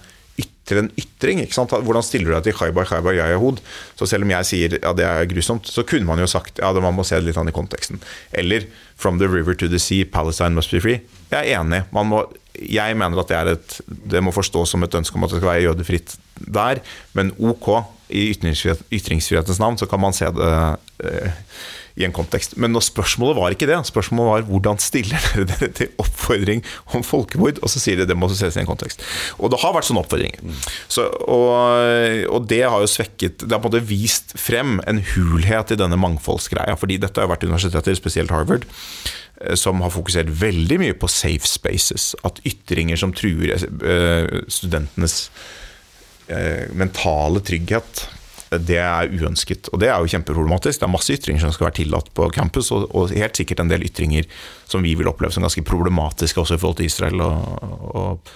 til en ytring. ikke sant? Hvordan stiller du deg til Khaibar, Khaibar, Yayahud? Så selv om jeg sier ja, det er grusomt, så kunne man jo sagt ja, man må se det litt an i konteksten. Eller From the river to the sea, Palestine must be free. Jeg er enig. Må, jeg mener at det, er et, det må forstås som et ønske om at det skal være jødefritt der, men ok, i ytringsfrihetens navn så kan man se det eh, i en kontekst. Men spørsmålet var ikke det. Spørsmålet var hvordan stiller dere dere til oppfordring om folkemord? Og så sier de det må ses i en kontekst. Og det har vært sånne oppfordringer. Så, og, og, det har jo svekket Det har på en måte vist frem en hulhet i denne mangfoldsgreia. Fordi dette har vært universiteter, spesielt Harvard eh, som har fokusert veldig mye på safe spaces. At ytringer som truer eh, studentenes eh, mentale trygghet det er uønsket. Og det er jo kjempeproblematisk. Det er masse ytringer som skal være tillatt på campus, og, og helt sikkert en del ytringer som vi vil oppleve som ganske problematiske også i forhold til Israel og, og,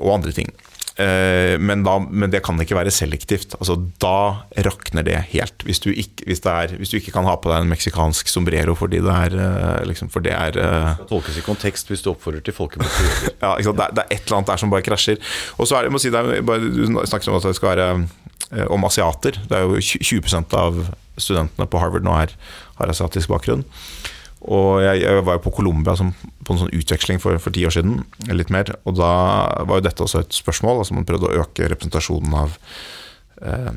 og andre ting. Eh, men, da, men, det kan ikke være selektivt. Altså, da rakner det helt. Hvis du, ikke, hvis, er, hvis du, ikke, kan ha på deg en meksikansk sombrero fordi det er eh, liksom, For det er uh, Det tolkes i kontekst hvis du oppfordrer til folkemord. ja, det, det, er et eller annet der som bare krasjer. Og så er det, jeg må si, det er, bare, Du snakker om at det skal være Eh, om asiater. Det er jo 20% av studentene på Harvard nå er, har asiatisk bakgrunn. Og jeg, jeg var jo på Colombia på en sånn utveksling for, for ti år siden, litt mer. Og da var jo dette også et spørsmål. altså Man prøvde å øke representasjonen av eh,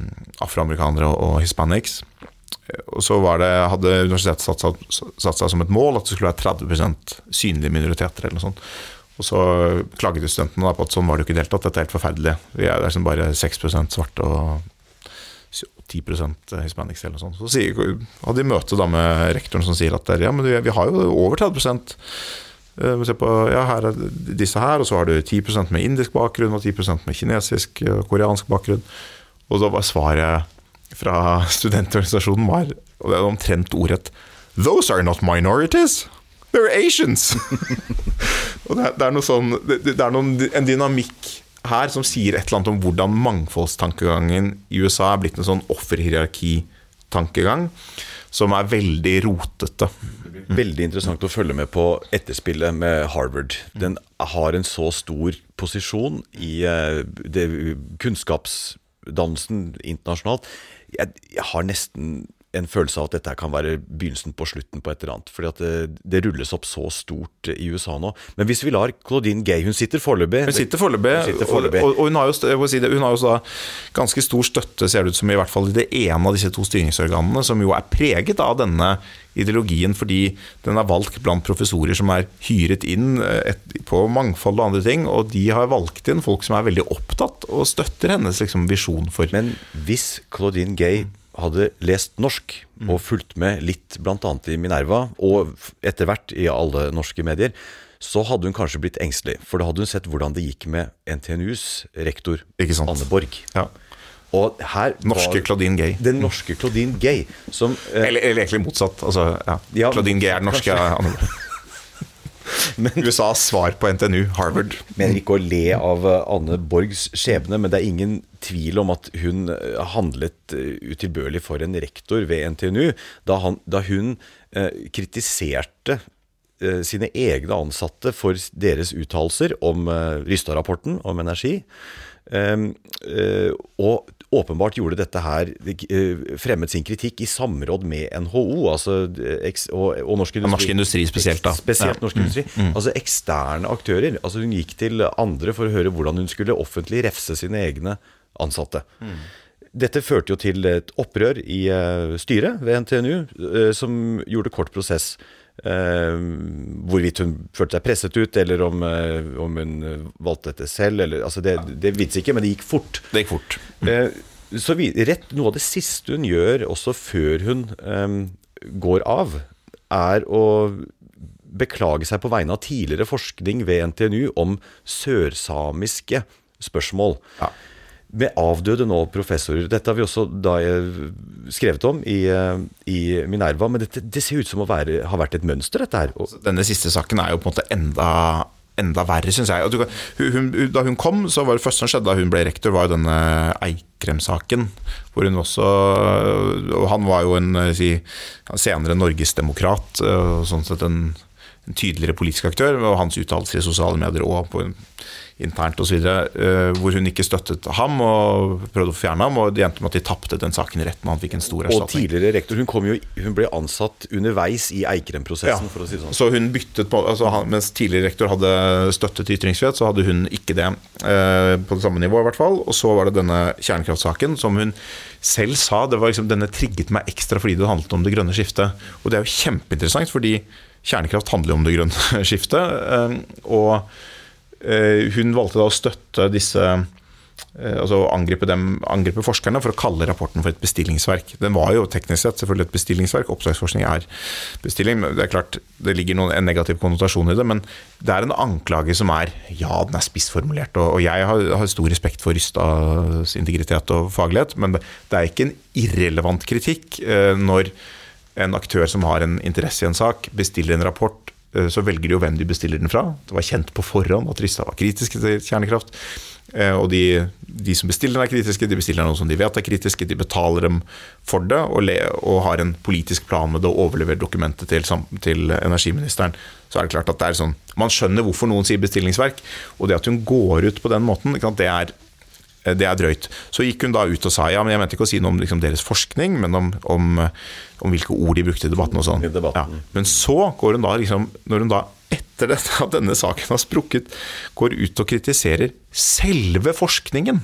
afroamerikanere og, og hispanics. Og så det, hadde universitetet satt seg, satt seg som et mål at det skulle være 30% synlige minoriteter. eller noe sånt. Og så klaget studentene på at sånn var det jo ikke i det hele tatt. Dette er helt forferdelig. Vi er liksom bare 6% svarte og 10% hispanics eller noe sånt. Så hadde de møte da med rektoren som sier at ja, men vi har jo over 30 Se på, ja, her er disse her, og så har du 10% med indisk bakgrunn og 10% med kinesisk og koreansk bakgrunn. Og da var svaret fra studentorganisasjonen var, og det er omtrent ordrett Those are not minorities! They're Asians! og det er, det er, noe sånn det, er noen, en dynamikk her som sier et eller annet om hvordan mangfoldstankegangen i USA er blitt en sånn offerhierarki-tankegang som er veldig rotete. Veldig interessant å følge med på etterspillet med Harvard. Den har en så stor posisjon i uh, kunnskapsdannelsen internasjonalt. Jeg, jeg har nesten en følelse av at dette kan være begynnelsen på slutten på et eller annet. Fordi at det, det rulles opp så stort i USA nå. Men hvis vi lar Claudine Gay Hun sitter foreløpig. Hun sitter foreløpig, og, og, og, hun har jo, si det, hun har jo så ganske stor støtte, ser det ut som, i hvert fall i det ene av disse to styringsorganene, som jo er preget av denne ideologien fordi den er valgt blant professorer som er hyret inn eh, et, på mangfold og andre ting, og de har valgt inn folk som er veldig opptatt og støtter hennes liksom, visjon for Men hvis Claudine Gay hadde lest norsk og fulgt med litt bl.a. i Minerva, og etter hvert i alle norske medier, så hadde hun kanskje blitt engstelig. For da hadde hun sett hvordan det gikk med NTNUs rektor, Anne Borg. Ja. Og her Norske Claudine Gay. Den norske Claudine Gay, som eh, Eller, eller egentlig motsatt. Altså, ja. Ja, Claudine Gay er den norske Anne. USAs svar på NTNU, Harvard. mener ikke å le av eh, Anne Borgs skjebne, men det er ingen tvil om at hun eh, handlet eh, utilbørlig for en rektor ved NTNU da, han, da hun eh, kritiserte eh, sine egne ansatte for deres uttalelser om eh, Rystad-rapporten om energi. Um, eh, og åpenbart gjorde dette her eh, Fremmet sin kritikk i samråd med NHO altså, eh, og, og Norsk Industri. Norsk Industri spesielt, da. Spesielt Ja. Mm, Norsk Industri. Altså eksterne aktører. Altså Hun gikk til andre for å høre hvordan hun skulle offentlig refse sine egne ansatte. Mm. Dette førte jo til et opprør i styret ved NTNU, som gjorde kort prosess. Eh, hvorvidt hun følte seg presset ut, eller om, eh, om hun eh, valgte dette selv. Eller, altså det, det vites ikke, men det gikk fort. Det gikk fort. Så vi, rett, Noe av det siste hun gjør, også før hun går av, er å beklage seg på vegne av tidligere forskning ved NTNU om sørsamiske spørsmål. Ja. Med avdøde nå professorer. Dette har vi også da skrevet om i, eh, i Minerva. Men dette, det ser ut som å være, ha vært et mønster, dette her. Og, Denne siste saken er jo på en måte enda, enda verre, syns jeg. Hun, hun, da hun kom, så var det første som skjedde da hun ble rektor, var jo denne Eikrem-saken. Hvor hun også Og han var jo en eh, si, senere norgesdemokrat, eh, sånn sett en, en tydeligere politisk aktør. Og hans uttalelser i sosiale medier og på internt osv. Hvor hun ikke støttet ham og prøvde å fjerne ham. Og det endte med at de tapte den saken i retten, han fikk en stor erstatning. og tidligere rektor hun, kom jo, hun ble ansatt underveis i Eikrem-prosessen, for å si det sånn. Så hun byttet på altså han, Mens tidligere rektor hadde støttet ytringsfrihet, så hadde hun ikke det. Uh, på det samme nivået, i hvert fall. Og så var det denne kjernekraftsaken som hun selv sa det var liksom, denne trigget meg ekstra fordi det handlet om det grønne skiftet. Og det er jo kjempeinteressant, fordi kjernekraft handler jo om det grønne skiftet. Eh, og eh, hun valgte da å støtte disse eh, altså angripe, dem, angripe forskerne for å kalle rapporten for et bestillingsverk. Den var jo teknisk sett selvfølgelig et bestillingsverk. Oppdragsforskning er bestilling. Det er klart det ligger noen, en negativ konnotasjon i det, men det er en anklage som er ja, den er spissformulert. Og, og jeg har, har stor respekt for Rystads integritet og faglighet, men det, det er ikke en irrelevant kritikk eh, når en aktør som har en interesse i en sak, bestiller en rapport eh, så velger de jo hvem de bestiller den fra. Det var kjent på forhånd at Rissa var kritiske til kjernekraft. Eh, Og de, de som bestiller den er kritiske, de bestiller noe som de vet er kritiske, de betaler dem for det og, le, og har en politisk plan med det og overleverer dokumentet til, til energiministeren. Så er det klart at det er sånn Man skjønner hvorfor noen sier bestillingsverk, og det at hun går ut på den måten, det er Eh, det er drøyt. Så gikk hun da ut og sa ja, men jeg mente ikke å si noe om liksom, deres forskning, men om, om, om hvilke ord de brukte i debatten og sånn. Ja. Men så går hun da liksom, når hun da etter dette, at denne saken har sprukket, går ut og kritiserer selve forskningen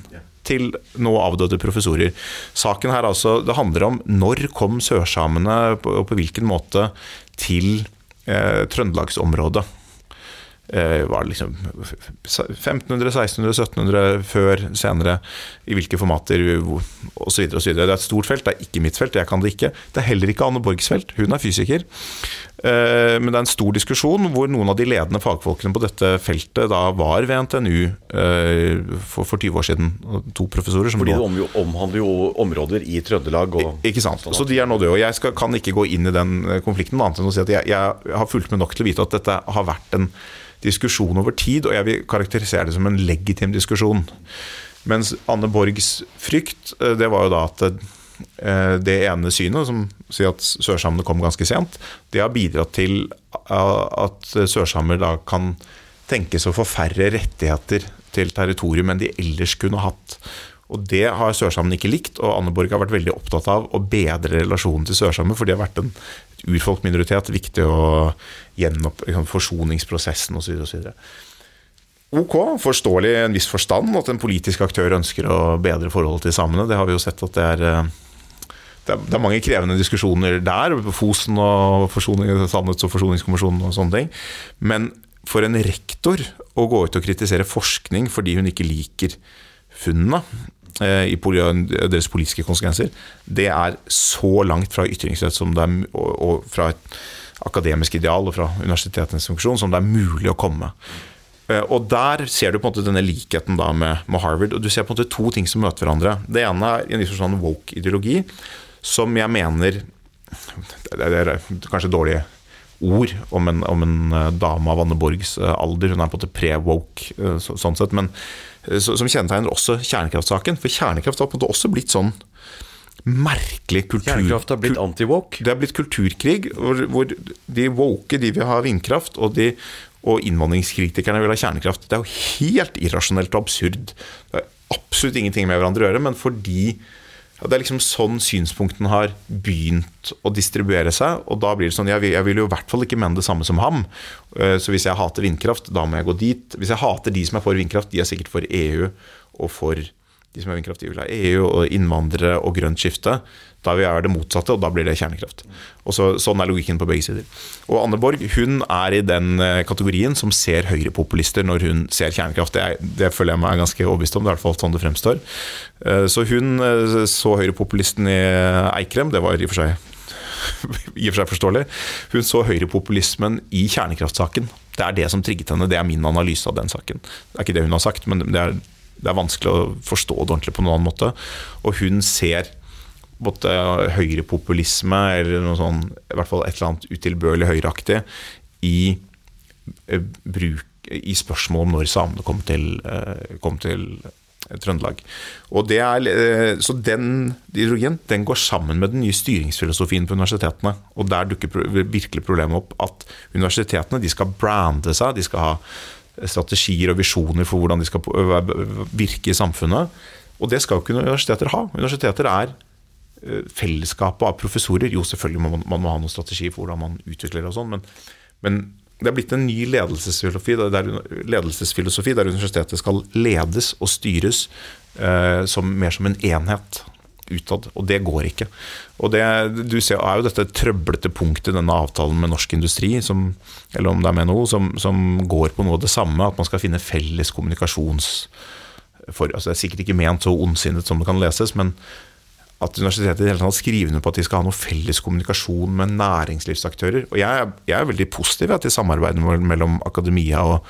til nå avdøde professorer. Saken her altså, det handler om når kom sørsamene på- og på hvilken måte til eh, Trøndelagsområdet eh, var det liksom 1500, 1600, 1700, før, senere, i hvilke formater osv. osv. Det er et stort felt, det er ikke mitt felt, jeg kan det ikke. Det er heller ikke Anne Borgs felt, hun er fysiker. Eh, Men det er en stor diskusjon hvor noen av de ledende fagfolkene på dette feltet da var ved NTNU eh, for, for 20 år siden. To professorer som Fordi det om, omhandler jo områder i Trøndelag og ikke sant. Så de er nå døde. Og jeg skal, kan ikke gå inn i den eh, konflikten annet enn å si at jeg, jeg har fulgt med nok til å vite at dette har vært en diskusjon over tid, og jeg vil karakterisere det som en legitim diskusjon. Mens Anne Borgs frykt, eh, det var jo da at eh, det ene synet, som sier at sørsamene kom ganske sent, det har bidratt til at sørsamer da kan tenkes å få færre rettigheter til territorium enn de ellers kunne hatt. Og Det har sørsamene ikke likt, og Anne Borg har vært veldig opptatt av å bedre relasjonen til sørsamer, for de har vært en et urfolkminoritet, viktig å gjenopp liksom, forsoningsprosessen osv. Ok, forståelig i en viss forstand at en politisk aktør ønsker å bedre forholdet til samene. Det har vi jo sett at det er eh, det er, det er mange krevende diskusjoner der, Fosen og Sannhets- og forsoningskommisjonen og sånne ting. Men for en rektor å gå ut og kritisere forskning fordi hun ikke liker funnene i deres politiske konsekvenser, det er så langt fra ytringsrett som det er, og, fra et akademisk ideal og fra universitetenes funksjon som det er mulig å komme. Eh, Og der ser du på en måte denne likheten da med, med Harvard. Og du ser på en måte to ting som møter hverandre. Det ene er en forstand woke-ideologi, som jeg mener Det er kanskje dårlige ord om en, om en eh, dame av Anne Borgs eh, alder. Hun er på en måte pre-woke, eh, så, sånn sett. Men eh, som kjennetegner også kjernekraftsaken. For kjernekraft har på en måte også blitt sånn merkelig kultur... Kjernekraft har blitt anti-woke. Det har blitt kulturkrig, hvor, hvor de woke de vil ha vindkraft, og, de, og innvandringskritikerne vil ha kjernekraft. Det er jo helt irrasjonelt og absurd. Det er absolutt ingenting med hverandre å gjøre, men fordi Det er liksom sånn synspunktene har begynt å distribuere seg. Og da blir det sånn Jeg vil, jeg vil jo i hvert fall ikke mene det samme som ham. Eh, Så hvis jeg hater vindkraft, da må jeg gå dit. Hvis jeg hater de som er for vindkraft, de er sikkert for EU og for de som er vindkraft, de vil ha EU og innvandrere og grønt skifte. Da være det motsatte, og da blir det kjernekraft. Og så, Sånn er logikken på begge sider. Og Anne Borg hun er i den eh, kategorien som ser høyrepopulister når hun ser kjernekraft. Det, er, det føler jeg meg er ganske overbevist om, det er i hvert fall sånn det fremstår. Eh, Så hun eh, så høyrepopulisten i Eikrem, det var i og for seg i og for seg forståelig. Hun så høyrepopulismen i kjernekraftsaken. Det er det som trigget henne. Det er min analyse av den saken. Det er ikke det hun har sagt, men det er, det er vanskelig å forstå det ordentlig på noen annen måte. Og hun ser måte høyrepopulisme, eller noe sånn, i hvert fall et eller annet utilbørlig høyreaktig, i, eh, i spørsmål om når samene kom til, eh, kom til Trøndelag. Og det er, eh, så den ideologien den går sammen med den nye styringsfilosofien på universitetene. Og der dukker virkelig problemet opp at universitetene de skal brande seg, de skal ha strategier og visjoner for hvordan de skal virke i samfunnet. Og det skal jo ikke universiteter ha. Universiteter er fellesskapet av professorer. Jo, selvfølgelig må man, man må ha noen strategi for hvordan man utvikler og sånn, men, men det er blitt en ny ledelsesfilosofi der, ledelsesfilosofi der universitetet skal ledes og styres eh, som, mer som en enhet utad, og det går ikke. Og det, du ser, er jo dette trøblete punktet denne avtalen med norsk industri, som, eller om det er med noe, som, som går på noe av det samme, at man skal finne felles kommunikasjons... For, altså det er sikkert ikke ment så ondsinnet som det kan leses, men at universitetet i hele tatt skriver under på at de skal ha noe felles kommunikasjon med næringslivsaktører. Og jeg, er- jeg er veldig positiv ja, til samarbeidet mell- mellom akademia og,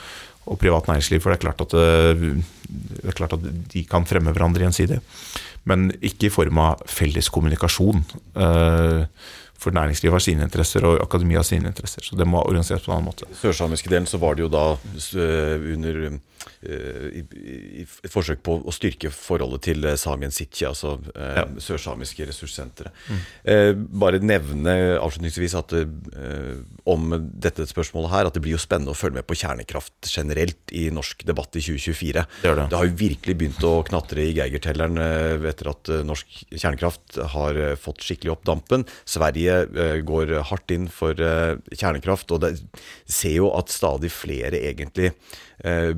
og privat næringsliv, for det er, klart at det, det er klart at de kan fremme hverandre gjensidig. Men ikke i form av felles kommunikasjon. Eh, For næringslivet har sine interesser, og akademia har sine interesser. Så det må organiseres på en annen måte. sørsamiske delen så var det jo da eh, under eh, i, i forsøk på å styrke forholdet til Samien Saemien Sitje, altså eh, Ja. sørsamiske ressurssenteret. Eh, bare nevne avslutningsvis at eh, om dette spørsmålet her, at det blir jo spennende å følge med på kjernekraft generelt i norsk debatt i 2024. Det gjør det. har jo virkelig begynt å knatre i Geigertelleren eh, etter at eh, norsk kjernekraft har eh, fått skikkelig opp dampen. Sverige eh, går hardt inn for eh, kjernekraft, og det ser jo at stadig flere egentlig eh,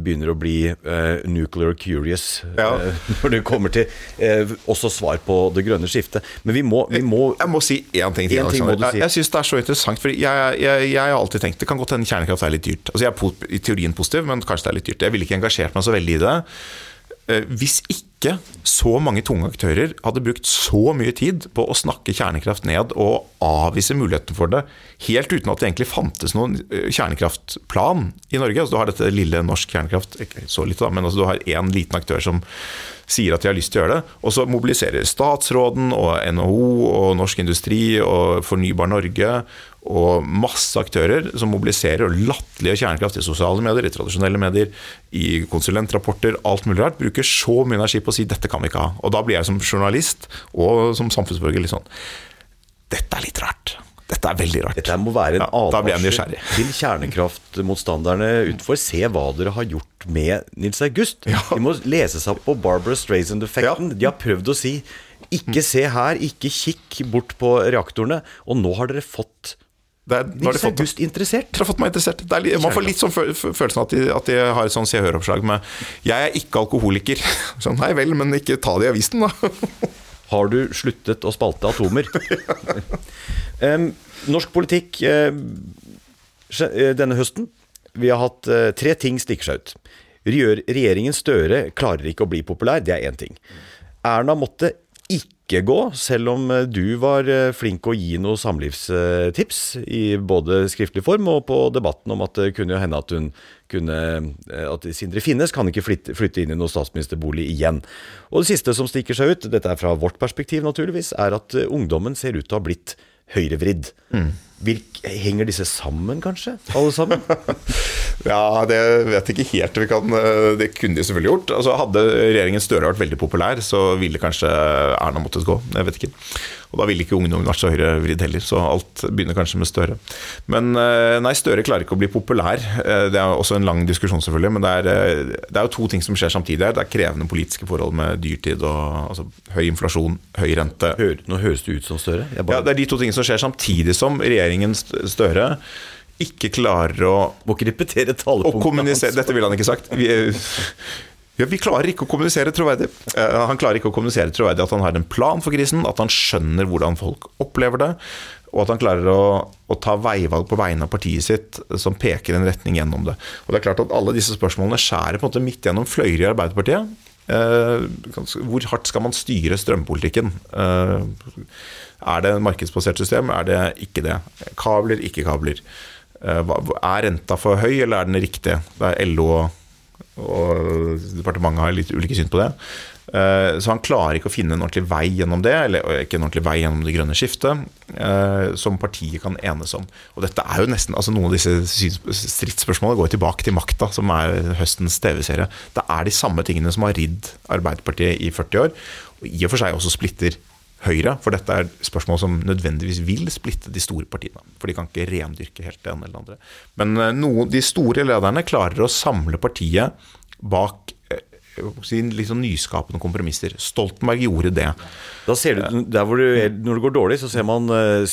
begynner å bli eh, nuclear curious Ja. eh, når det kommer til eh, også svar på det grønne skiftet. Men vi må, vi må Jeg må si én ting til. En ting si. Jeg, jeg synes det er så interessant, for jeg, jeg, jeg har alltid tenkt det kan godt hende kjernekraft er litt dyrt. Altså Jeg er i teorien positiv, men kanskje det er litt dyrt. Jeg ville ikke engasjert meg så veldig i det. Eh, Hvis ikke så mange tunge aktører hadde brukt så mye tid på å snakke kjernekraft ned og avvise muligheten for det, helt uten at det egentlig fantes noen eh, kjernekraftplan i Norge. Altså Du har dette lille norsk kjernekraft, ikke så lite da, men altså du har én liten aktør som sier at de har lyst til å gjøre det, og så mobiliserer statsråden og NHO og Norsk Industri og Fornybar Norge og masse aktører som mobiliserer og latterliggjør kjernekraft i sosiale medier, i tradisjonelle medier, i konsulentrapporter, alt mulig rart. Bruker så mye energi på å si 'dette kan vi ikke ha'. Og da blir jeg som journalist og som samfunnsborger litt sånn Dette er litt rart. Dette er veldig rart. Dette må være en Ja, advarsel nysgjerrig. til kjernekraftmotstanderne utenfor. Se hva dere har gjort med Nils August. De må lese seg opp på Barbara Streisand-effekten. Ja. De har prøvd å si ikke se her, ikke kikk bort på reaktorene. Og nå har dere fått Det er, de fått, August interessert. har fått meg interessert. Det er, man får litt sånn føl- føl- følelsen at de, at de har et sånn Se Hør-oppslag med 'Jeg er ikke alkoholiker'. Sånn, nei vel, men ikke ta det i avisen, da. Har du sluttet å spalte atomer? um, norsk politikk uh, denne høsten Vi har hatt uh, tre ting stikker seg ut. Regjeringen Støre klarer ikke å bli populær, det er én ting. Erna måtte ikke gå, selv om eh, du var eh, flink å gi noen samlivstips i både skriftlig form og på debatten om at det kunne jo hende at hun kunne eh, At Sindre Finnes kan ikke flytte, flytte inn i noen statsministerbolig igjen. Og det siste som stikker seg ut, dette er fra vårt perspektiv naturligvis, er at eh, ungdommen ser ut til å ha blitt høyrevridd. Mm. henger disse sammen, kanskje? Alle sammen? ja, det vet jeg ikke helt. Kan, det kunne de selvfølgelig gjort. Altså, hadde regjeringen Støre vært veldig populær, så ville kanskje Erna måttet gå. Jeg vet ikke. Og da ville ikke ungdommen vært så høyrevridd heller, så alt begynner kanskje med Støre. Men eh, nei, Støre klarer ikke å bli populær. Eh, det er også en lang diskusjon, selvfølgelig, men det er, eh, det er jo to ting som skjer samtidig her. Det er krevende politiske forhold med dyrtid og altså, høy inflasjon, høy rente. Hør, nå høres det ut som Støre. Bare... Ja, det er de to tingene som skjer samtidig som regjeringen Støre ikke klarer å Må ikke repetere talepunktet Dette ville han ikke sagt. Vi, ja, Vi klarer ikke å kommunisere troverdig. Uh, han klarer ikke å kommunisere troverdig at han har en plan for krisen, at han skjønner hvordan folk opplever det, og at han klarer å, å ta veivalg på vegne av partiet sitt som peker en retning gjennom det. Og det er klart at Alle disse spørsmålene skjærer på en måte midt gjennom fløyer i Arbeiderpartiet. Uh, hvor hardt skal man styre strømpolitikken? Uh, er det markedsbasert system? Er det ikke det? Kabler, ikke kabler. Er renta for høy, eller er den riktig? Det er LO og og departementet har litt ulike syn på det. Eh, så han klarer ikke å finne en ordentlig vei gjennom det, eller ikke en ordentlig vei gjennom det grønne skiftet, eh, som partiet kan enes om. Og dette er jo nesten, altså Noen av disse stridsspørsmålene går tilbake til makta, som er høstens TV-serie. Det er de samme tingene som har ridd Arbeiderpartiet i 40 år, og i og for seg også splitter Høyre, for dette er spørsmål som nødvendigvis vil splitte de store partiene. For de kan ikke rendyrke helt det ene eller det andre. Men eh, noen, de store lederne klarer å samle partiet bak litt sånn nyskapende kompromisser. Stoltenberg gjorde det. Da ser du, der hvor du, Når det går dårlig, så ser man eh,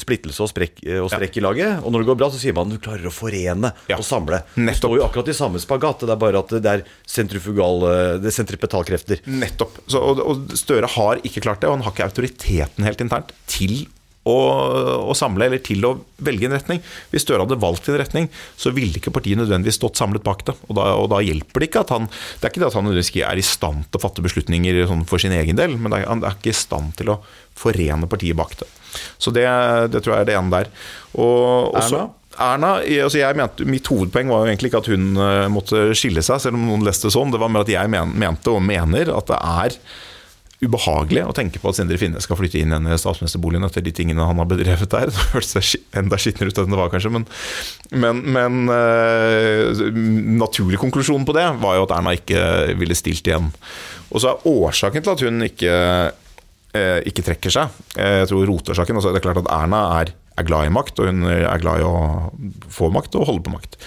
splittelse og, sprekk, eh, og strekk i laget. Og når det går bra, så sier man du klarer å forene ja. og samle. Nettopp. Det står jo akkurat i samme spagat. Det er bare at det er sentrifugal eh, Det er sentripetalkrefter. Nettopp. Så, og, og Støre har ikke klart det, og han har ikke autoriteten helt internt til å, å, samle, eller til å velge en retning. Hvis Støre hadde valgt en retning, så ville ikke partiet nødvendigvis stått samlet bak det. Og da, og da, hjelper det ikke at han Det er ikke det at han nødvendigvis er i stand til å fatte beslutninger sånn for sin egen del, men er, han er ikke i stand til å forene partiet bak det. Så det, det tror jeg er det ene der. Og også, Erna? Altså jeg mente, Mitt hovedpoeng var jo egentlig ikke at hun uh, måtte skille seg, selv om noen leste sånn. Det var mer at jeg mente og mener at det er ubehagelig å tenke på at Sindre Finne skal flytte inn i statsministerboligen etter de tingene han har bedrevet der. Det hørtes enda skitnere ut enn det var, kanskje, men, men, men uh, naturlig konklusjon på det var jo at Erna ikke ville stilt igjen. Og så er årsaken til at hun ikke, uh, ikke trekker seg, uh, jeg tror rotårsaken altså Det er klart at Erna er, er glad i makt, og hun er glad i å få makt og holde på makt.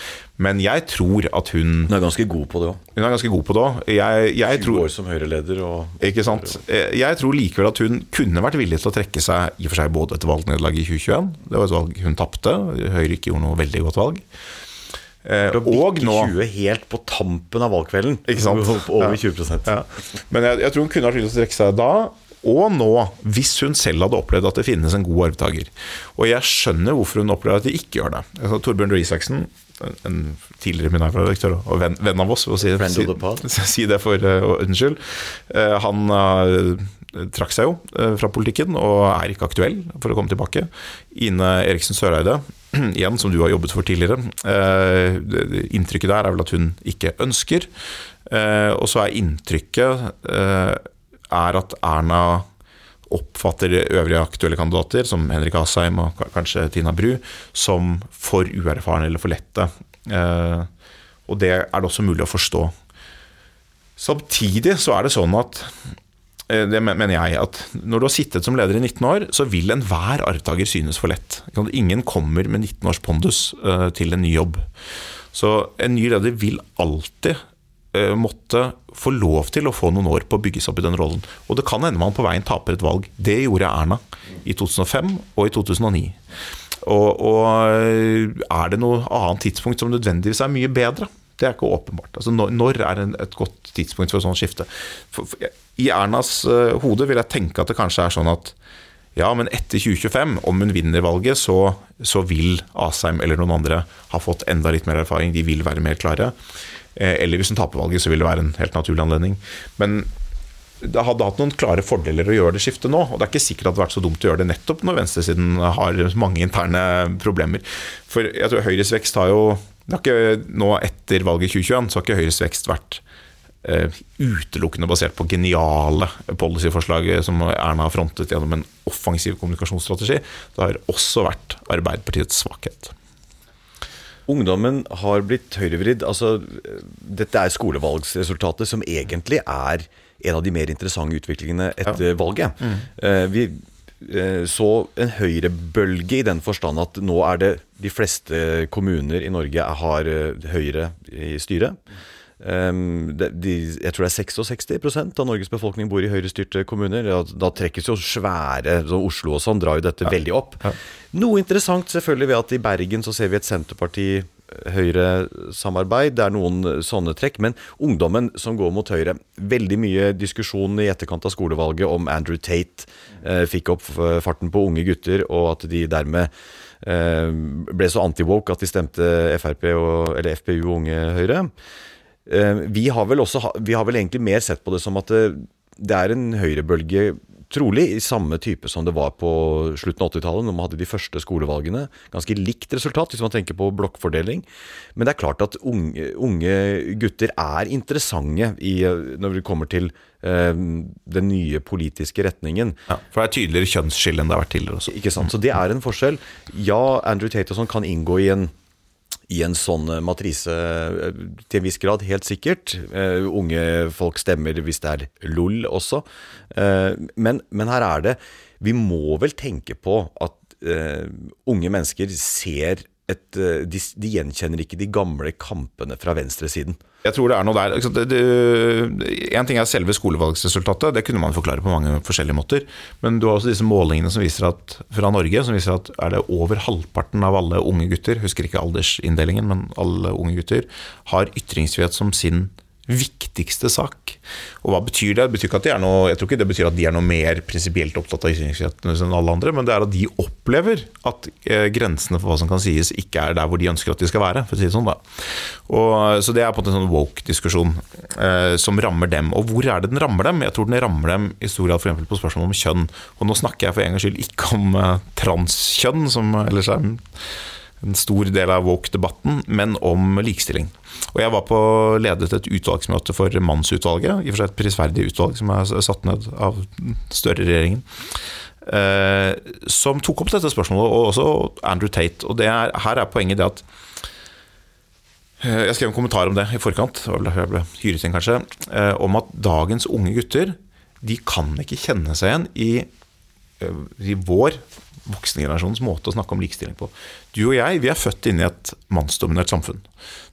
Men jeg tror at hun Hun er ganske god på det òg. Hun er ganske god på det òg. Jeg, jeg 20 år som Høyre-leder og Ikke sant. Jeg tror likevel at hun kunne vært villig til å trekke seg i og for seg både etter valgnederlaget i 2021, det var et valg hun tapte, Høyre ikke gjorde noe veldig godt valg. Eh, og nå 20 helt på tampen av valgkvelden. Ikke sant? Over 20 ja. ja. Men jeg, jeg, tror hun kunne vært villig til å trekke seg da. Og nå, hvis hun selv hadde opplevd at det finnes en god arvtaker. Og jeg skjønner hvorfor hun opplever at de ikke gjør det. Altså, Torbjørn Røe Isaksen en tidligere Minerva-redaktør og venn, venn, av oss, for å si, si, si det for uh, skyld. Uh, han uh, trakk seg jo fra politikken og er ikke aktuell for å komme tilbake. Ine Eriksen Søreide, igjen som du har jobbet for tidligere. inntrykket der er vel at hun ikke ønsker. og så er inntrykket er at Erna oppfatter øvrige aktuelle kandidater, som Henrik Asheim og kanskje Tina Bru, som for uerfarne eller for lette. Eh, og det er det også mulig å forstå. Samtidig så er det sånn at eh, det mener jeg at Når du har sittet som leder i 19 år, så vil enhver arvtaker synes for lett. Ingen kommer med 19 års pondus eh, til en ny jobb. Så en ny leder vil alltid måtte få lov til å få noen år på å bygge seg opp i den rollen. Og det kan hende man på veien taper et valg. Det gjorde Erna i 2005 og i 2009. Og, og eh, er det noe annet tidspunkt som nødvendigvis er mye bedre? Det er ikke åpenbart. Altså, når, er et godt tidspunkt for et sånt skifte? For, for, I Ernas uh, hode vil jeg tenke at det kanskje er sånn at ja, men etter 2025, om hun vinner valget, så, så vil Asheim eller noen andre ha fått enda litt mer erfaring. De vil være mer klare. Eh, eller hvis hun taper valget, så vil det være en helt naturlig anledning. Men det hadde hatt noen klare fordeler å gjøre det skiftet nå. Og det er ikke sikkert at det hadde vært så dumt å gjøre det nettopp når venstresiden har mange interne problemer. For jeg tror Høyres vekst har jo det har ikke, Nå etter valget i 2021 så har ikke Høyres vekst vært eh, utelukkende basert på geniale policyforslag som Erna har frontet gjennom en offensiv kommunikasjonsstrategi. Det har også vært Arbeiderpartiets svakhet. Ungdommen har blitt høyrevridd. Altså, dette er skolevalgsresultatet som egentlig er en av de mer interessante utviklingene etter valget. Eh, vi eh, så en høyrebølge i den forstand at nå er det de fleste kommuner i Norge har eh, Høyre i styret. Um, de, de, jeg tror det er 66% av Norges befolkning bor i høyrestyrte kommuner. Da, da trekkes jo svære så Oslo og sånn drar jo dette veldig opp. Noe interessant selvfølgelig ved at i Bergen så ser vi et Senterparti-Høyre-samarbeid. Det er noen sånne trekk. Men ungdommen som går mot Høyre Veldig mye diskusjon i etterkant av skolevalget om Andrew Tate eh, fikk opp farten på unge gutter, og at de dermed eh, ble så anti-woke at de stemte FRP og, eller FPU Unge Høyre. Eh, vi har vel også Vi har vel egentlig mer sett på det som at det, det er en høyrebølge trolig i samme type som det var på slutten av 80-tallet, når man hadde de første skolevalgene. Ganske likt resultat, hvis man tenker på blokkfordeling. Men det er klart at unge, unge gutter er interessante i, når det kommer til eh, den nye politiske retningen. Ja, for det er tydeligere kjønnsskille enn det har vært tidligere også. Ikke sant, Så det er en forskjell. Ja, Andrew Tate og sånn kan inngå i en i en sånn matrise til en viss grad, helt sikkert. Uh, unge folk stemmer hvis det er LOL også. Uh, men, men, her er det Vi må vel tenke på at uh, unge mennesker ser et, de, de, gjenkjenner ikke de gamle kampene fra venstresiden. Jeg tror det er noe der. En ting er selve skolevalgsresultatet, det kunne man forklare på mange forskjellige måter. Men du har også disse målingene som viser at, fra Norge som viser at er det over halvparten av alle unge gutter, husker ikke aldersinndelingen, men alle unge gutter, har ytringsfrihet som sin viktigste sak. Og hva betyr det? Det betyr ikke at de er noe, jeg tror ikke det betyr at de er noe mer prinsipielt opptatt av ytringsfriheten enn alle andre, men det er at de opplever at eh, grensene for hva som kan sies, ikke er der hvor de ønsker at de skal være. for å si det sånn da. Og, så det er på en sånn woke-diskusjon eh, som rammer dem. Og hvor er det den rammer dem? Jeg tror den rammer dem i stor grad f.eks. på spørsmål om kjønn. Og nå snakker jeg for en gangs skyld ikke om eh, transkjønn, som ellers er en stor del av woke-debatten, men om likestilling. Og jeg var på ledet et utvalgsmøte for Mannsutvalget, i og for seg et prisverdig utvalg som er satt ned av større-regjeringen. Eh, som tok opp dette spørsmålet, og også Andrew Tate. Og er, her er poenget det at eh, Jeg skrev en kommentar om det i forkant, jeg ble hyret inn kanskje, eh, om at dagens unge gutter de kan ikke kjenne seg igjen i, eh, i vår voksengenerasjonens måte å snakke om likestilling på. Du og jeg vi er født inn i et mannsdominert samfunn.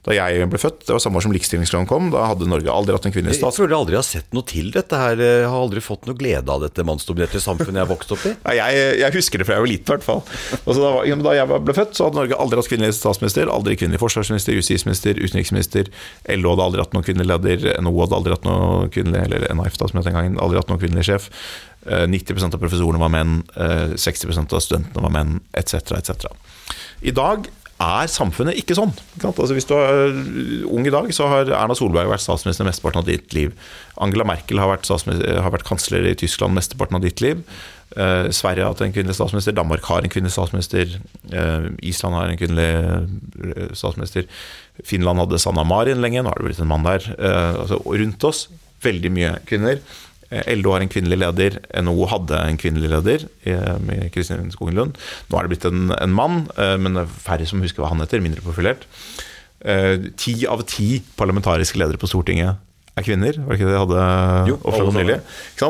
Da jeg ble født, det var samme år som likestillingsloven kom, da hadde Norge aldri hatt en kvinnelig stat. Jeg føler jeg aldri har sett noe til dette her. Jeg har aldri fått noe glede av dette mannsdominerte samfunnet jeg har vokst opp i. Nei, jeg, jeg, husker det fra jeg var liten, i hvert fall. Da, da, jeg ble født, så hadde Norge aldri hatt kvinnelig statsminister, aldri kvinnelig forsvarsminister, justisminister, utenriksminister. LO hadde aldri hatt noen kvinnelig leder, NHO hadde aldri hatt noen kvinnelig eller NIF da, som het den gangen, aldri hatt noen kvinnelig sjef. 90 eh, av professorene var menn, 60 eh, av studentene var menn, etc., etc. I dag er samfunnet ikke sånn. Ikke altså, hvis du er ung i dag, så har Erna Solberg vært statsminister mesteparten av ditt liv. Angela Merkel har vært, har vært kansler i Tyskland mesteparten av ditt liv. Eh, Sverige har hatt en kvinnelig statsminister, Danmark har en kvinnelig statsminister. Eh, Island har en kvinnelig eh, statsminister. Finland hadde Sanna Marin lenge, nå har det blitt en mann der. Eh, altså, rundt oss veldig mye kvinner. Eh, LO har en kvinnelig leder, NHO hadde en kvinnelig leder eh, med Kristin Skogen Lund. Nå er det blitt en, en mann, eh, men det er færre som husker hva han heter, mindre profilert. Ti av ti parlamentariske ledere på Stortinget er kvinner. Var det ikke det de hadde jo?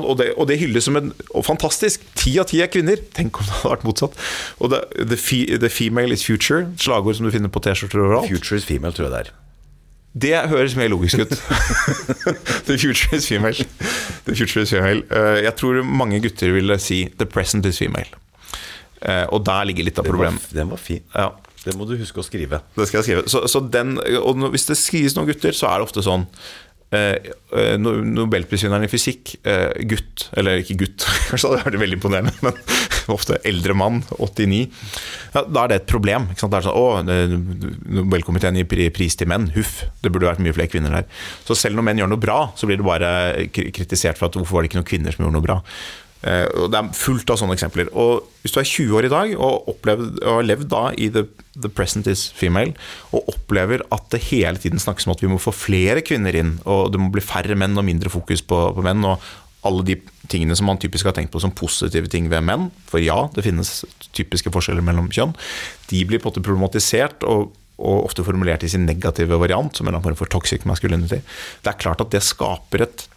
Og det, og det hylles som en og fantastisk! Ti av ti er kvinner! Tenk om det hadde vært motsatt. Og det, the, the, female is future, slagord som du finner på T-skjorter overalt. Future is female, tror jeg det er. Det høres mer logisk ut. the future is female. The future is female. Uh, jeg tror mange gutter ville si 'the present is female'. Uh, og der ligger litt av problemet. Den, den var fin. Ja. Det må du huske å skrive. Det skal jeg skrive. Så, så den, og hvis det skrives noen gutter, så er det ofte sånn Uh, Nobelprisvinneren i fysikk, uh, gutt, eller ikke gutt, kanskje det hadde vært veldig imponerende, men ofte eldre mann, 89, ja, da er det et problem. Det er sånn, å, Nobelkomiteen gir pris til menn, huff, det burde vært mye flere kvinner der. Så selv når menn gjør noe bra, så blir det bare kritisert for at hvorfor var det ikke noen kvinner som gjorde noe bra. Eh, Det er fullt av sånne eksempler. Og Hvis du er 20 år i dag og, opplevd, og har levd da i the, the, present is female, og opplever at det hele tiden snakkes om at vi må få flere kvinner inn, og det må bli færre menn og mindre fokus på, på menn, og alle de tingene som man typisk har tenkt på som positive ting ved menn, for ja, det finnes typiske forskjeller mellom kjønn, de blir på en måte problematisert. og og ofte formulert i sin negative variant, som en form for toxic masculinity. Det er klart at det skaper et,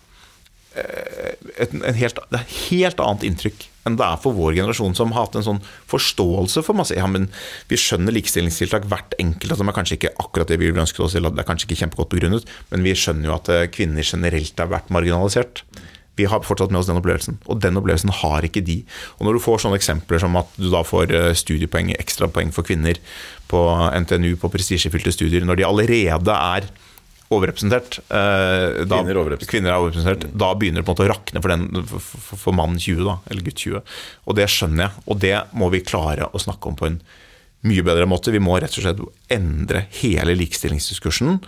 eh, et, et helt, et helt annet inntrykk enn det er for vår generasjon, som har hatt en sånn forståelse for masse Ja, men vi skjønner likestillingstiltak hvert enkelt. Altså, det er kanskje ikke akkurat det vi vil ønske oss, eller det er kanskje ikke kjempegodt begrunnet, men vi skjønner jo at eh, kvinner generelt har vært marginalisert. Vi har fortsatt med oss den opplevelsen, og den opplevelsen har ikke de. Og Når du får sånne eksempler som at du da får eh, studiepoeng, ekstrapoeng for kvinner på NTNU på prestisjefylte studier, når de allerede er overrepresentert, eh, da, kvinner, overrepresentert. kvinner er overrepresentert, da begynner det på en måte å rakne for, den, for, for mannen 20, da, eller gutt 20. Og det skjønner jeg, og det må vi klare å snakke om på en mye bedre måte. Vi må rett og slett endre hele likestillingsdiskursen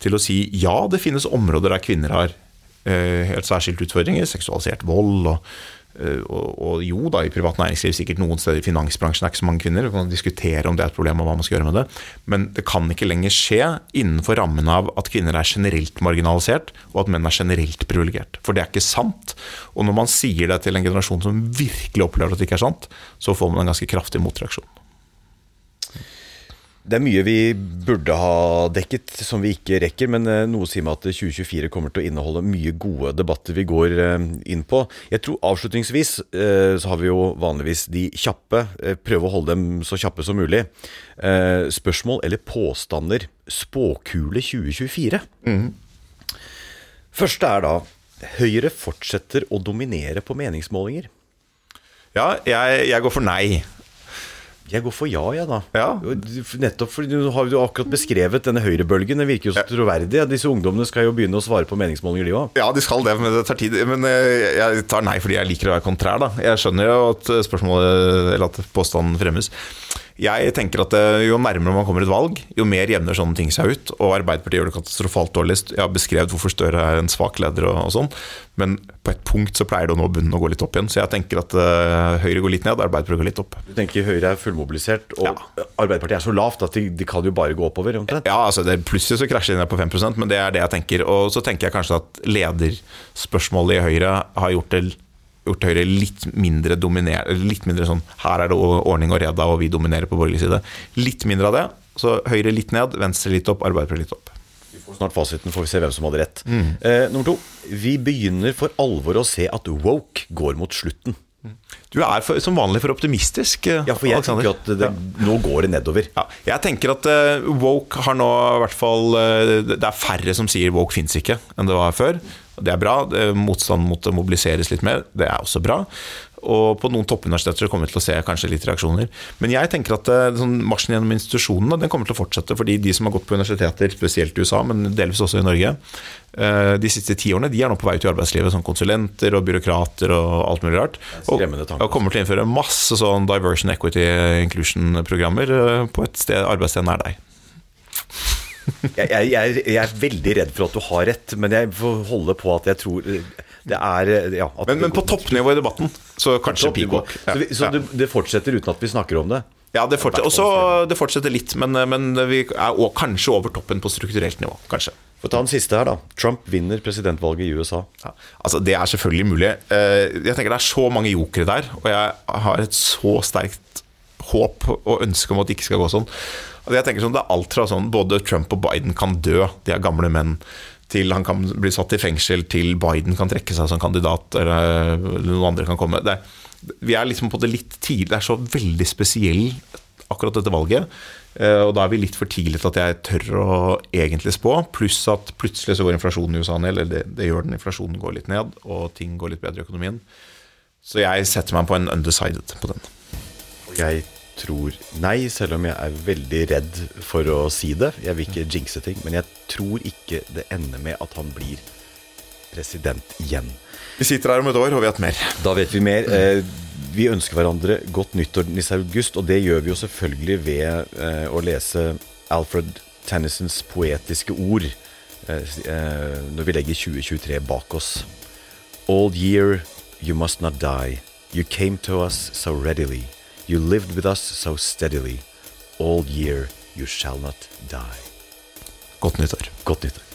til å si ja, det finnes områder der kvinner har helt særskilte utfordringer. Seksualisert vold og, eh, og, og, jo da, i privat næringsliv, sikkert noen steder i finansbransjen er ikke så mange kvinner. Vi kan diskutere om det er et problem og hva man skal gjøre med det. Men det kan ikke lenger skje innenfor rammen av at kvinner er generelt marginalisert, og at menn er generelt privilegert. For det er ikke sant. Og når man sier det til en generasjon som virkelig opplever at det ikke er sant, så får man en ganske kraftig motreaksjon. Det er mye vi burde ha dekket som vi ikke rekker, men eh, noe sier meg at 2024 kommer til å inneholde mye gode debatter vi går eh, inn på. Jeg tror avslutningsvis eh, så har vi jo vanligvis de kjappe. Prøve å holde dem så kjappe som mulig. Spørsmål eller påstander. Spåkule 2024. Mm. Første er da Høyre fortsetter å dominere på meningsmålinger. Ja, jeg, jeg går for nei. Jeg går for ja, jeg, da. Ja. Nettopp fordi du har jo akkurat beskrevet denne høyrebølgen. Den virker jo så troverdig. Disse ungdommene skal jo begynne å svare på meningsmålinger, de òg. Ja, de skal det, men det tar tid. Men eh, jeg tar nei fordi jeg liker å være kontrær, da. Jeg skjønner jo at spørsmålet, eller at påstanden fremmes. Jeg tenker at eh, Jo nærmere man kommer et valg, jo mer jevner sånne ting seg ut. Og Arbeiderpartiet gjør det katastrofalt dårligst. Jeg har beskrevet hvorfor Støre er en svak leder og, og, sånn. Men på et punkt så pleier det å nå bunnen og gå litt opp igjen. Så jeg tenker at uh, Høyre går litt ned, Arbeiderpartiet går litt opp. Du tenker Høyre er fullmobilisert, og ja. Arbeiderpartiet er så lavt at de, de, kan jo bare gå oppover? Omtrent. Ja, altså det, plutselig så krasjer de ned på 5% men det er det jeg tenker. Og så tenker jeg kanskje at lederspørsmålet i Høyre har gjort det gjort Høyre litt mindre dominerende Litt mindre sånn her er det ordning og reda, og vi dominerer på borgerlig side. Litt mindre av det. Så Høyre litt ned, Venstre litt opp, Arbeiderpartiet litt opp. Vi får snart fasiten, får vi se hvem som hadde rett. Mm. Eh, nummer to. Vi begynner for alvor å se at woke går mot slutten. Du er for, som vanlig for optimistisk. Eh, ja, for jeg Alexander. tenker at det, ja. nå går det nedover. Ja, jeg tenker at uh, woke har nå i hvert fall uh, Det er færre som sier woke fins ikke, enn det var før. Det er bra. Motstand mot å mobiliseres litt mer, det er også bra. Og på noen toppuniversiteter kommer vi til å se kanskje litt reaksjoner. Men jeg tenker at eh, sånn, marsjen gjennom institusjonene den kommer til å fortsette. Fordi de som har gått på universiteter, spesielt i USA, men delvis også i Norge, eh, de siste ti årene de er nå på vei ut i arbeidslivet som konsulenter og byråkrater og alt mulig rart. Og, og, kommer til å innføre masse sånn diversion equity inclusion-programmer eh, på et sted, arbeidssted nær deg jeg, jeg, jeg, er veldig redd for at du har rett, men jeg får holde på at jeg tror det er ja, Men, men på toppnivå i debatten, så kanskje peacock. Ja, så, vi, så det, det, fortsetter uten at vi snakker om det? Ja, det fortsetter, også, det fortsetter litt, men, men vi er kanskje over toppen på strukturelt nivå. Kanskje. Få ta den siste her, da. Trump vinner presidentvalget i USA. Ja, altså Det er selvfølgelig mulig. Eh, jeg tenker Det er så mange jokere der, og jeg har et så sterkt håp og ønske om at det ikke skal gå sånn. Og jeg tenker sånn, det er alt fra sånn Både Trump og Biden kan dø, de er gamle menn. Til han kan bli satt i fengsel, til Biden kan trekke seg som kandidat, eller noen andre kan komme. Det, vi er liksom på det litt tidlig. Det er så veldig spesiell akkurat dette valget. Eh, og da er vi litt for tidlig til at jeg tør å egentlig spå. Pluss at plutselig så går inflasjonen i USA ned, eller det, det, gjør den. Inflasjonen går litt ned, og ting går litt bedre i økonomien. Så jeg setter meg på en undecided på den. Jeg tror nei, selv om jeg er veldig redd for å si det. Jeg vil ikke jinxe ting, men jeg tror ikke det ender med at han blir president igjen. Vi sitter her om et år og vet mer. Da vet vi mer. Eh, vi ønsker hverandre godt nyttår Nisse August, og det gjør vi jo selvfølgelig ved eh, å lese Alfred Tennisons poetiske ord eh, når vi legger 2023 bak oss. Old year, you must not die. You came to us so readily. You lived with us so steadily. All year you shall not die. Godt nyttår. Er. Godt nyttår. Er.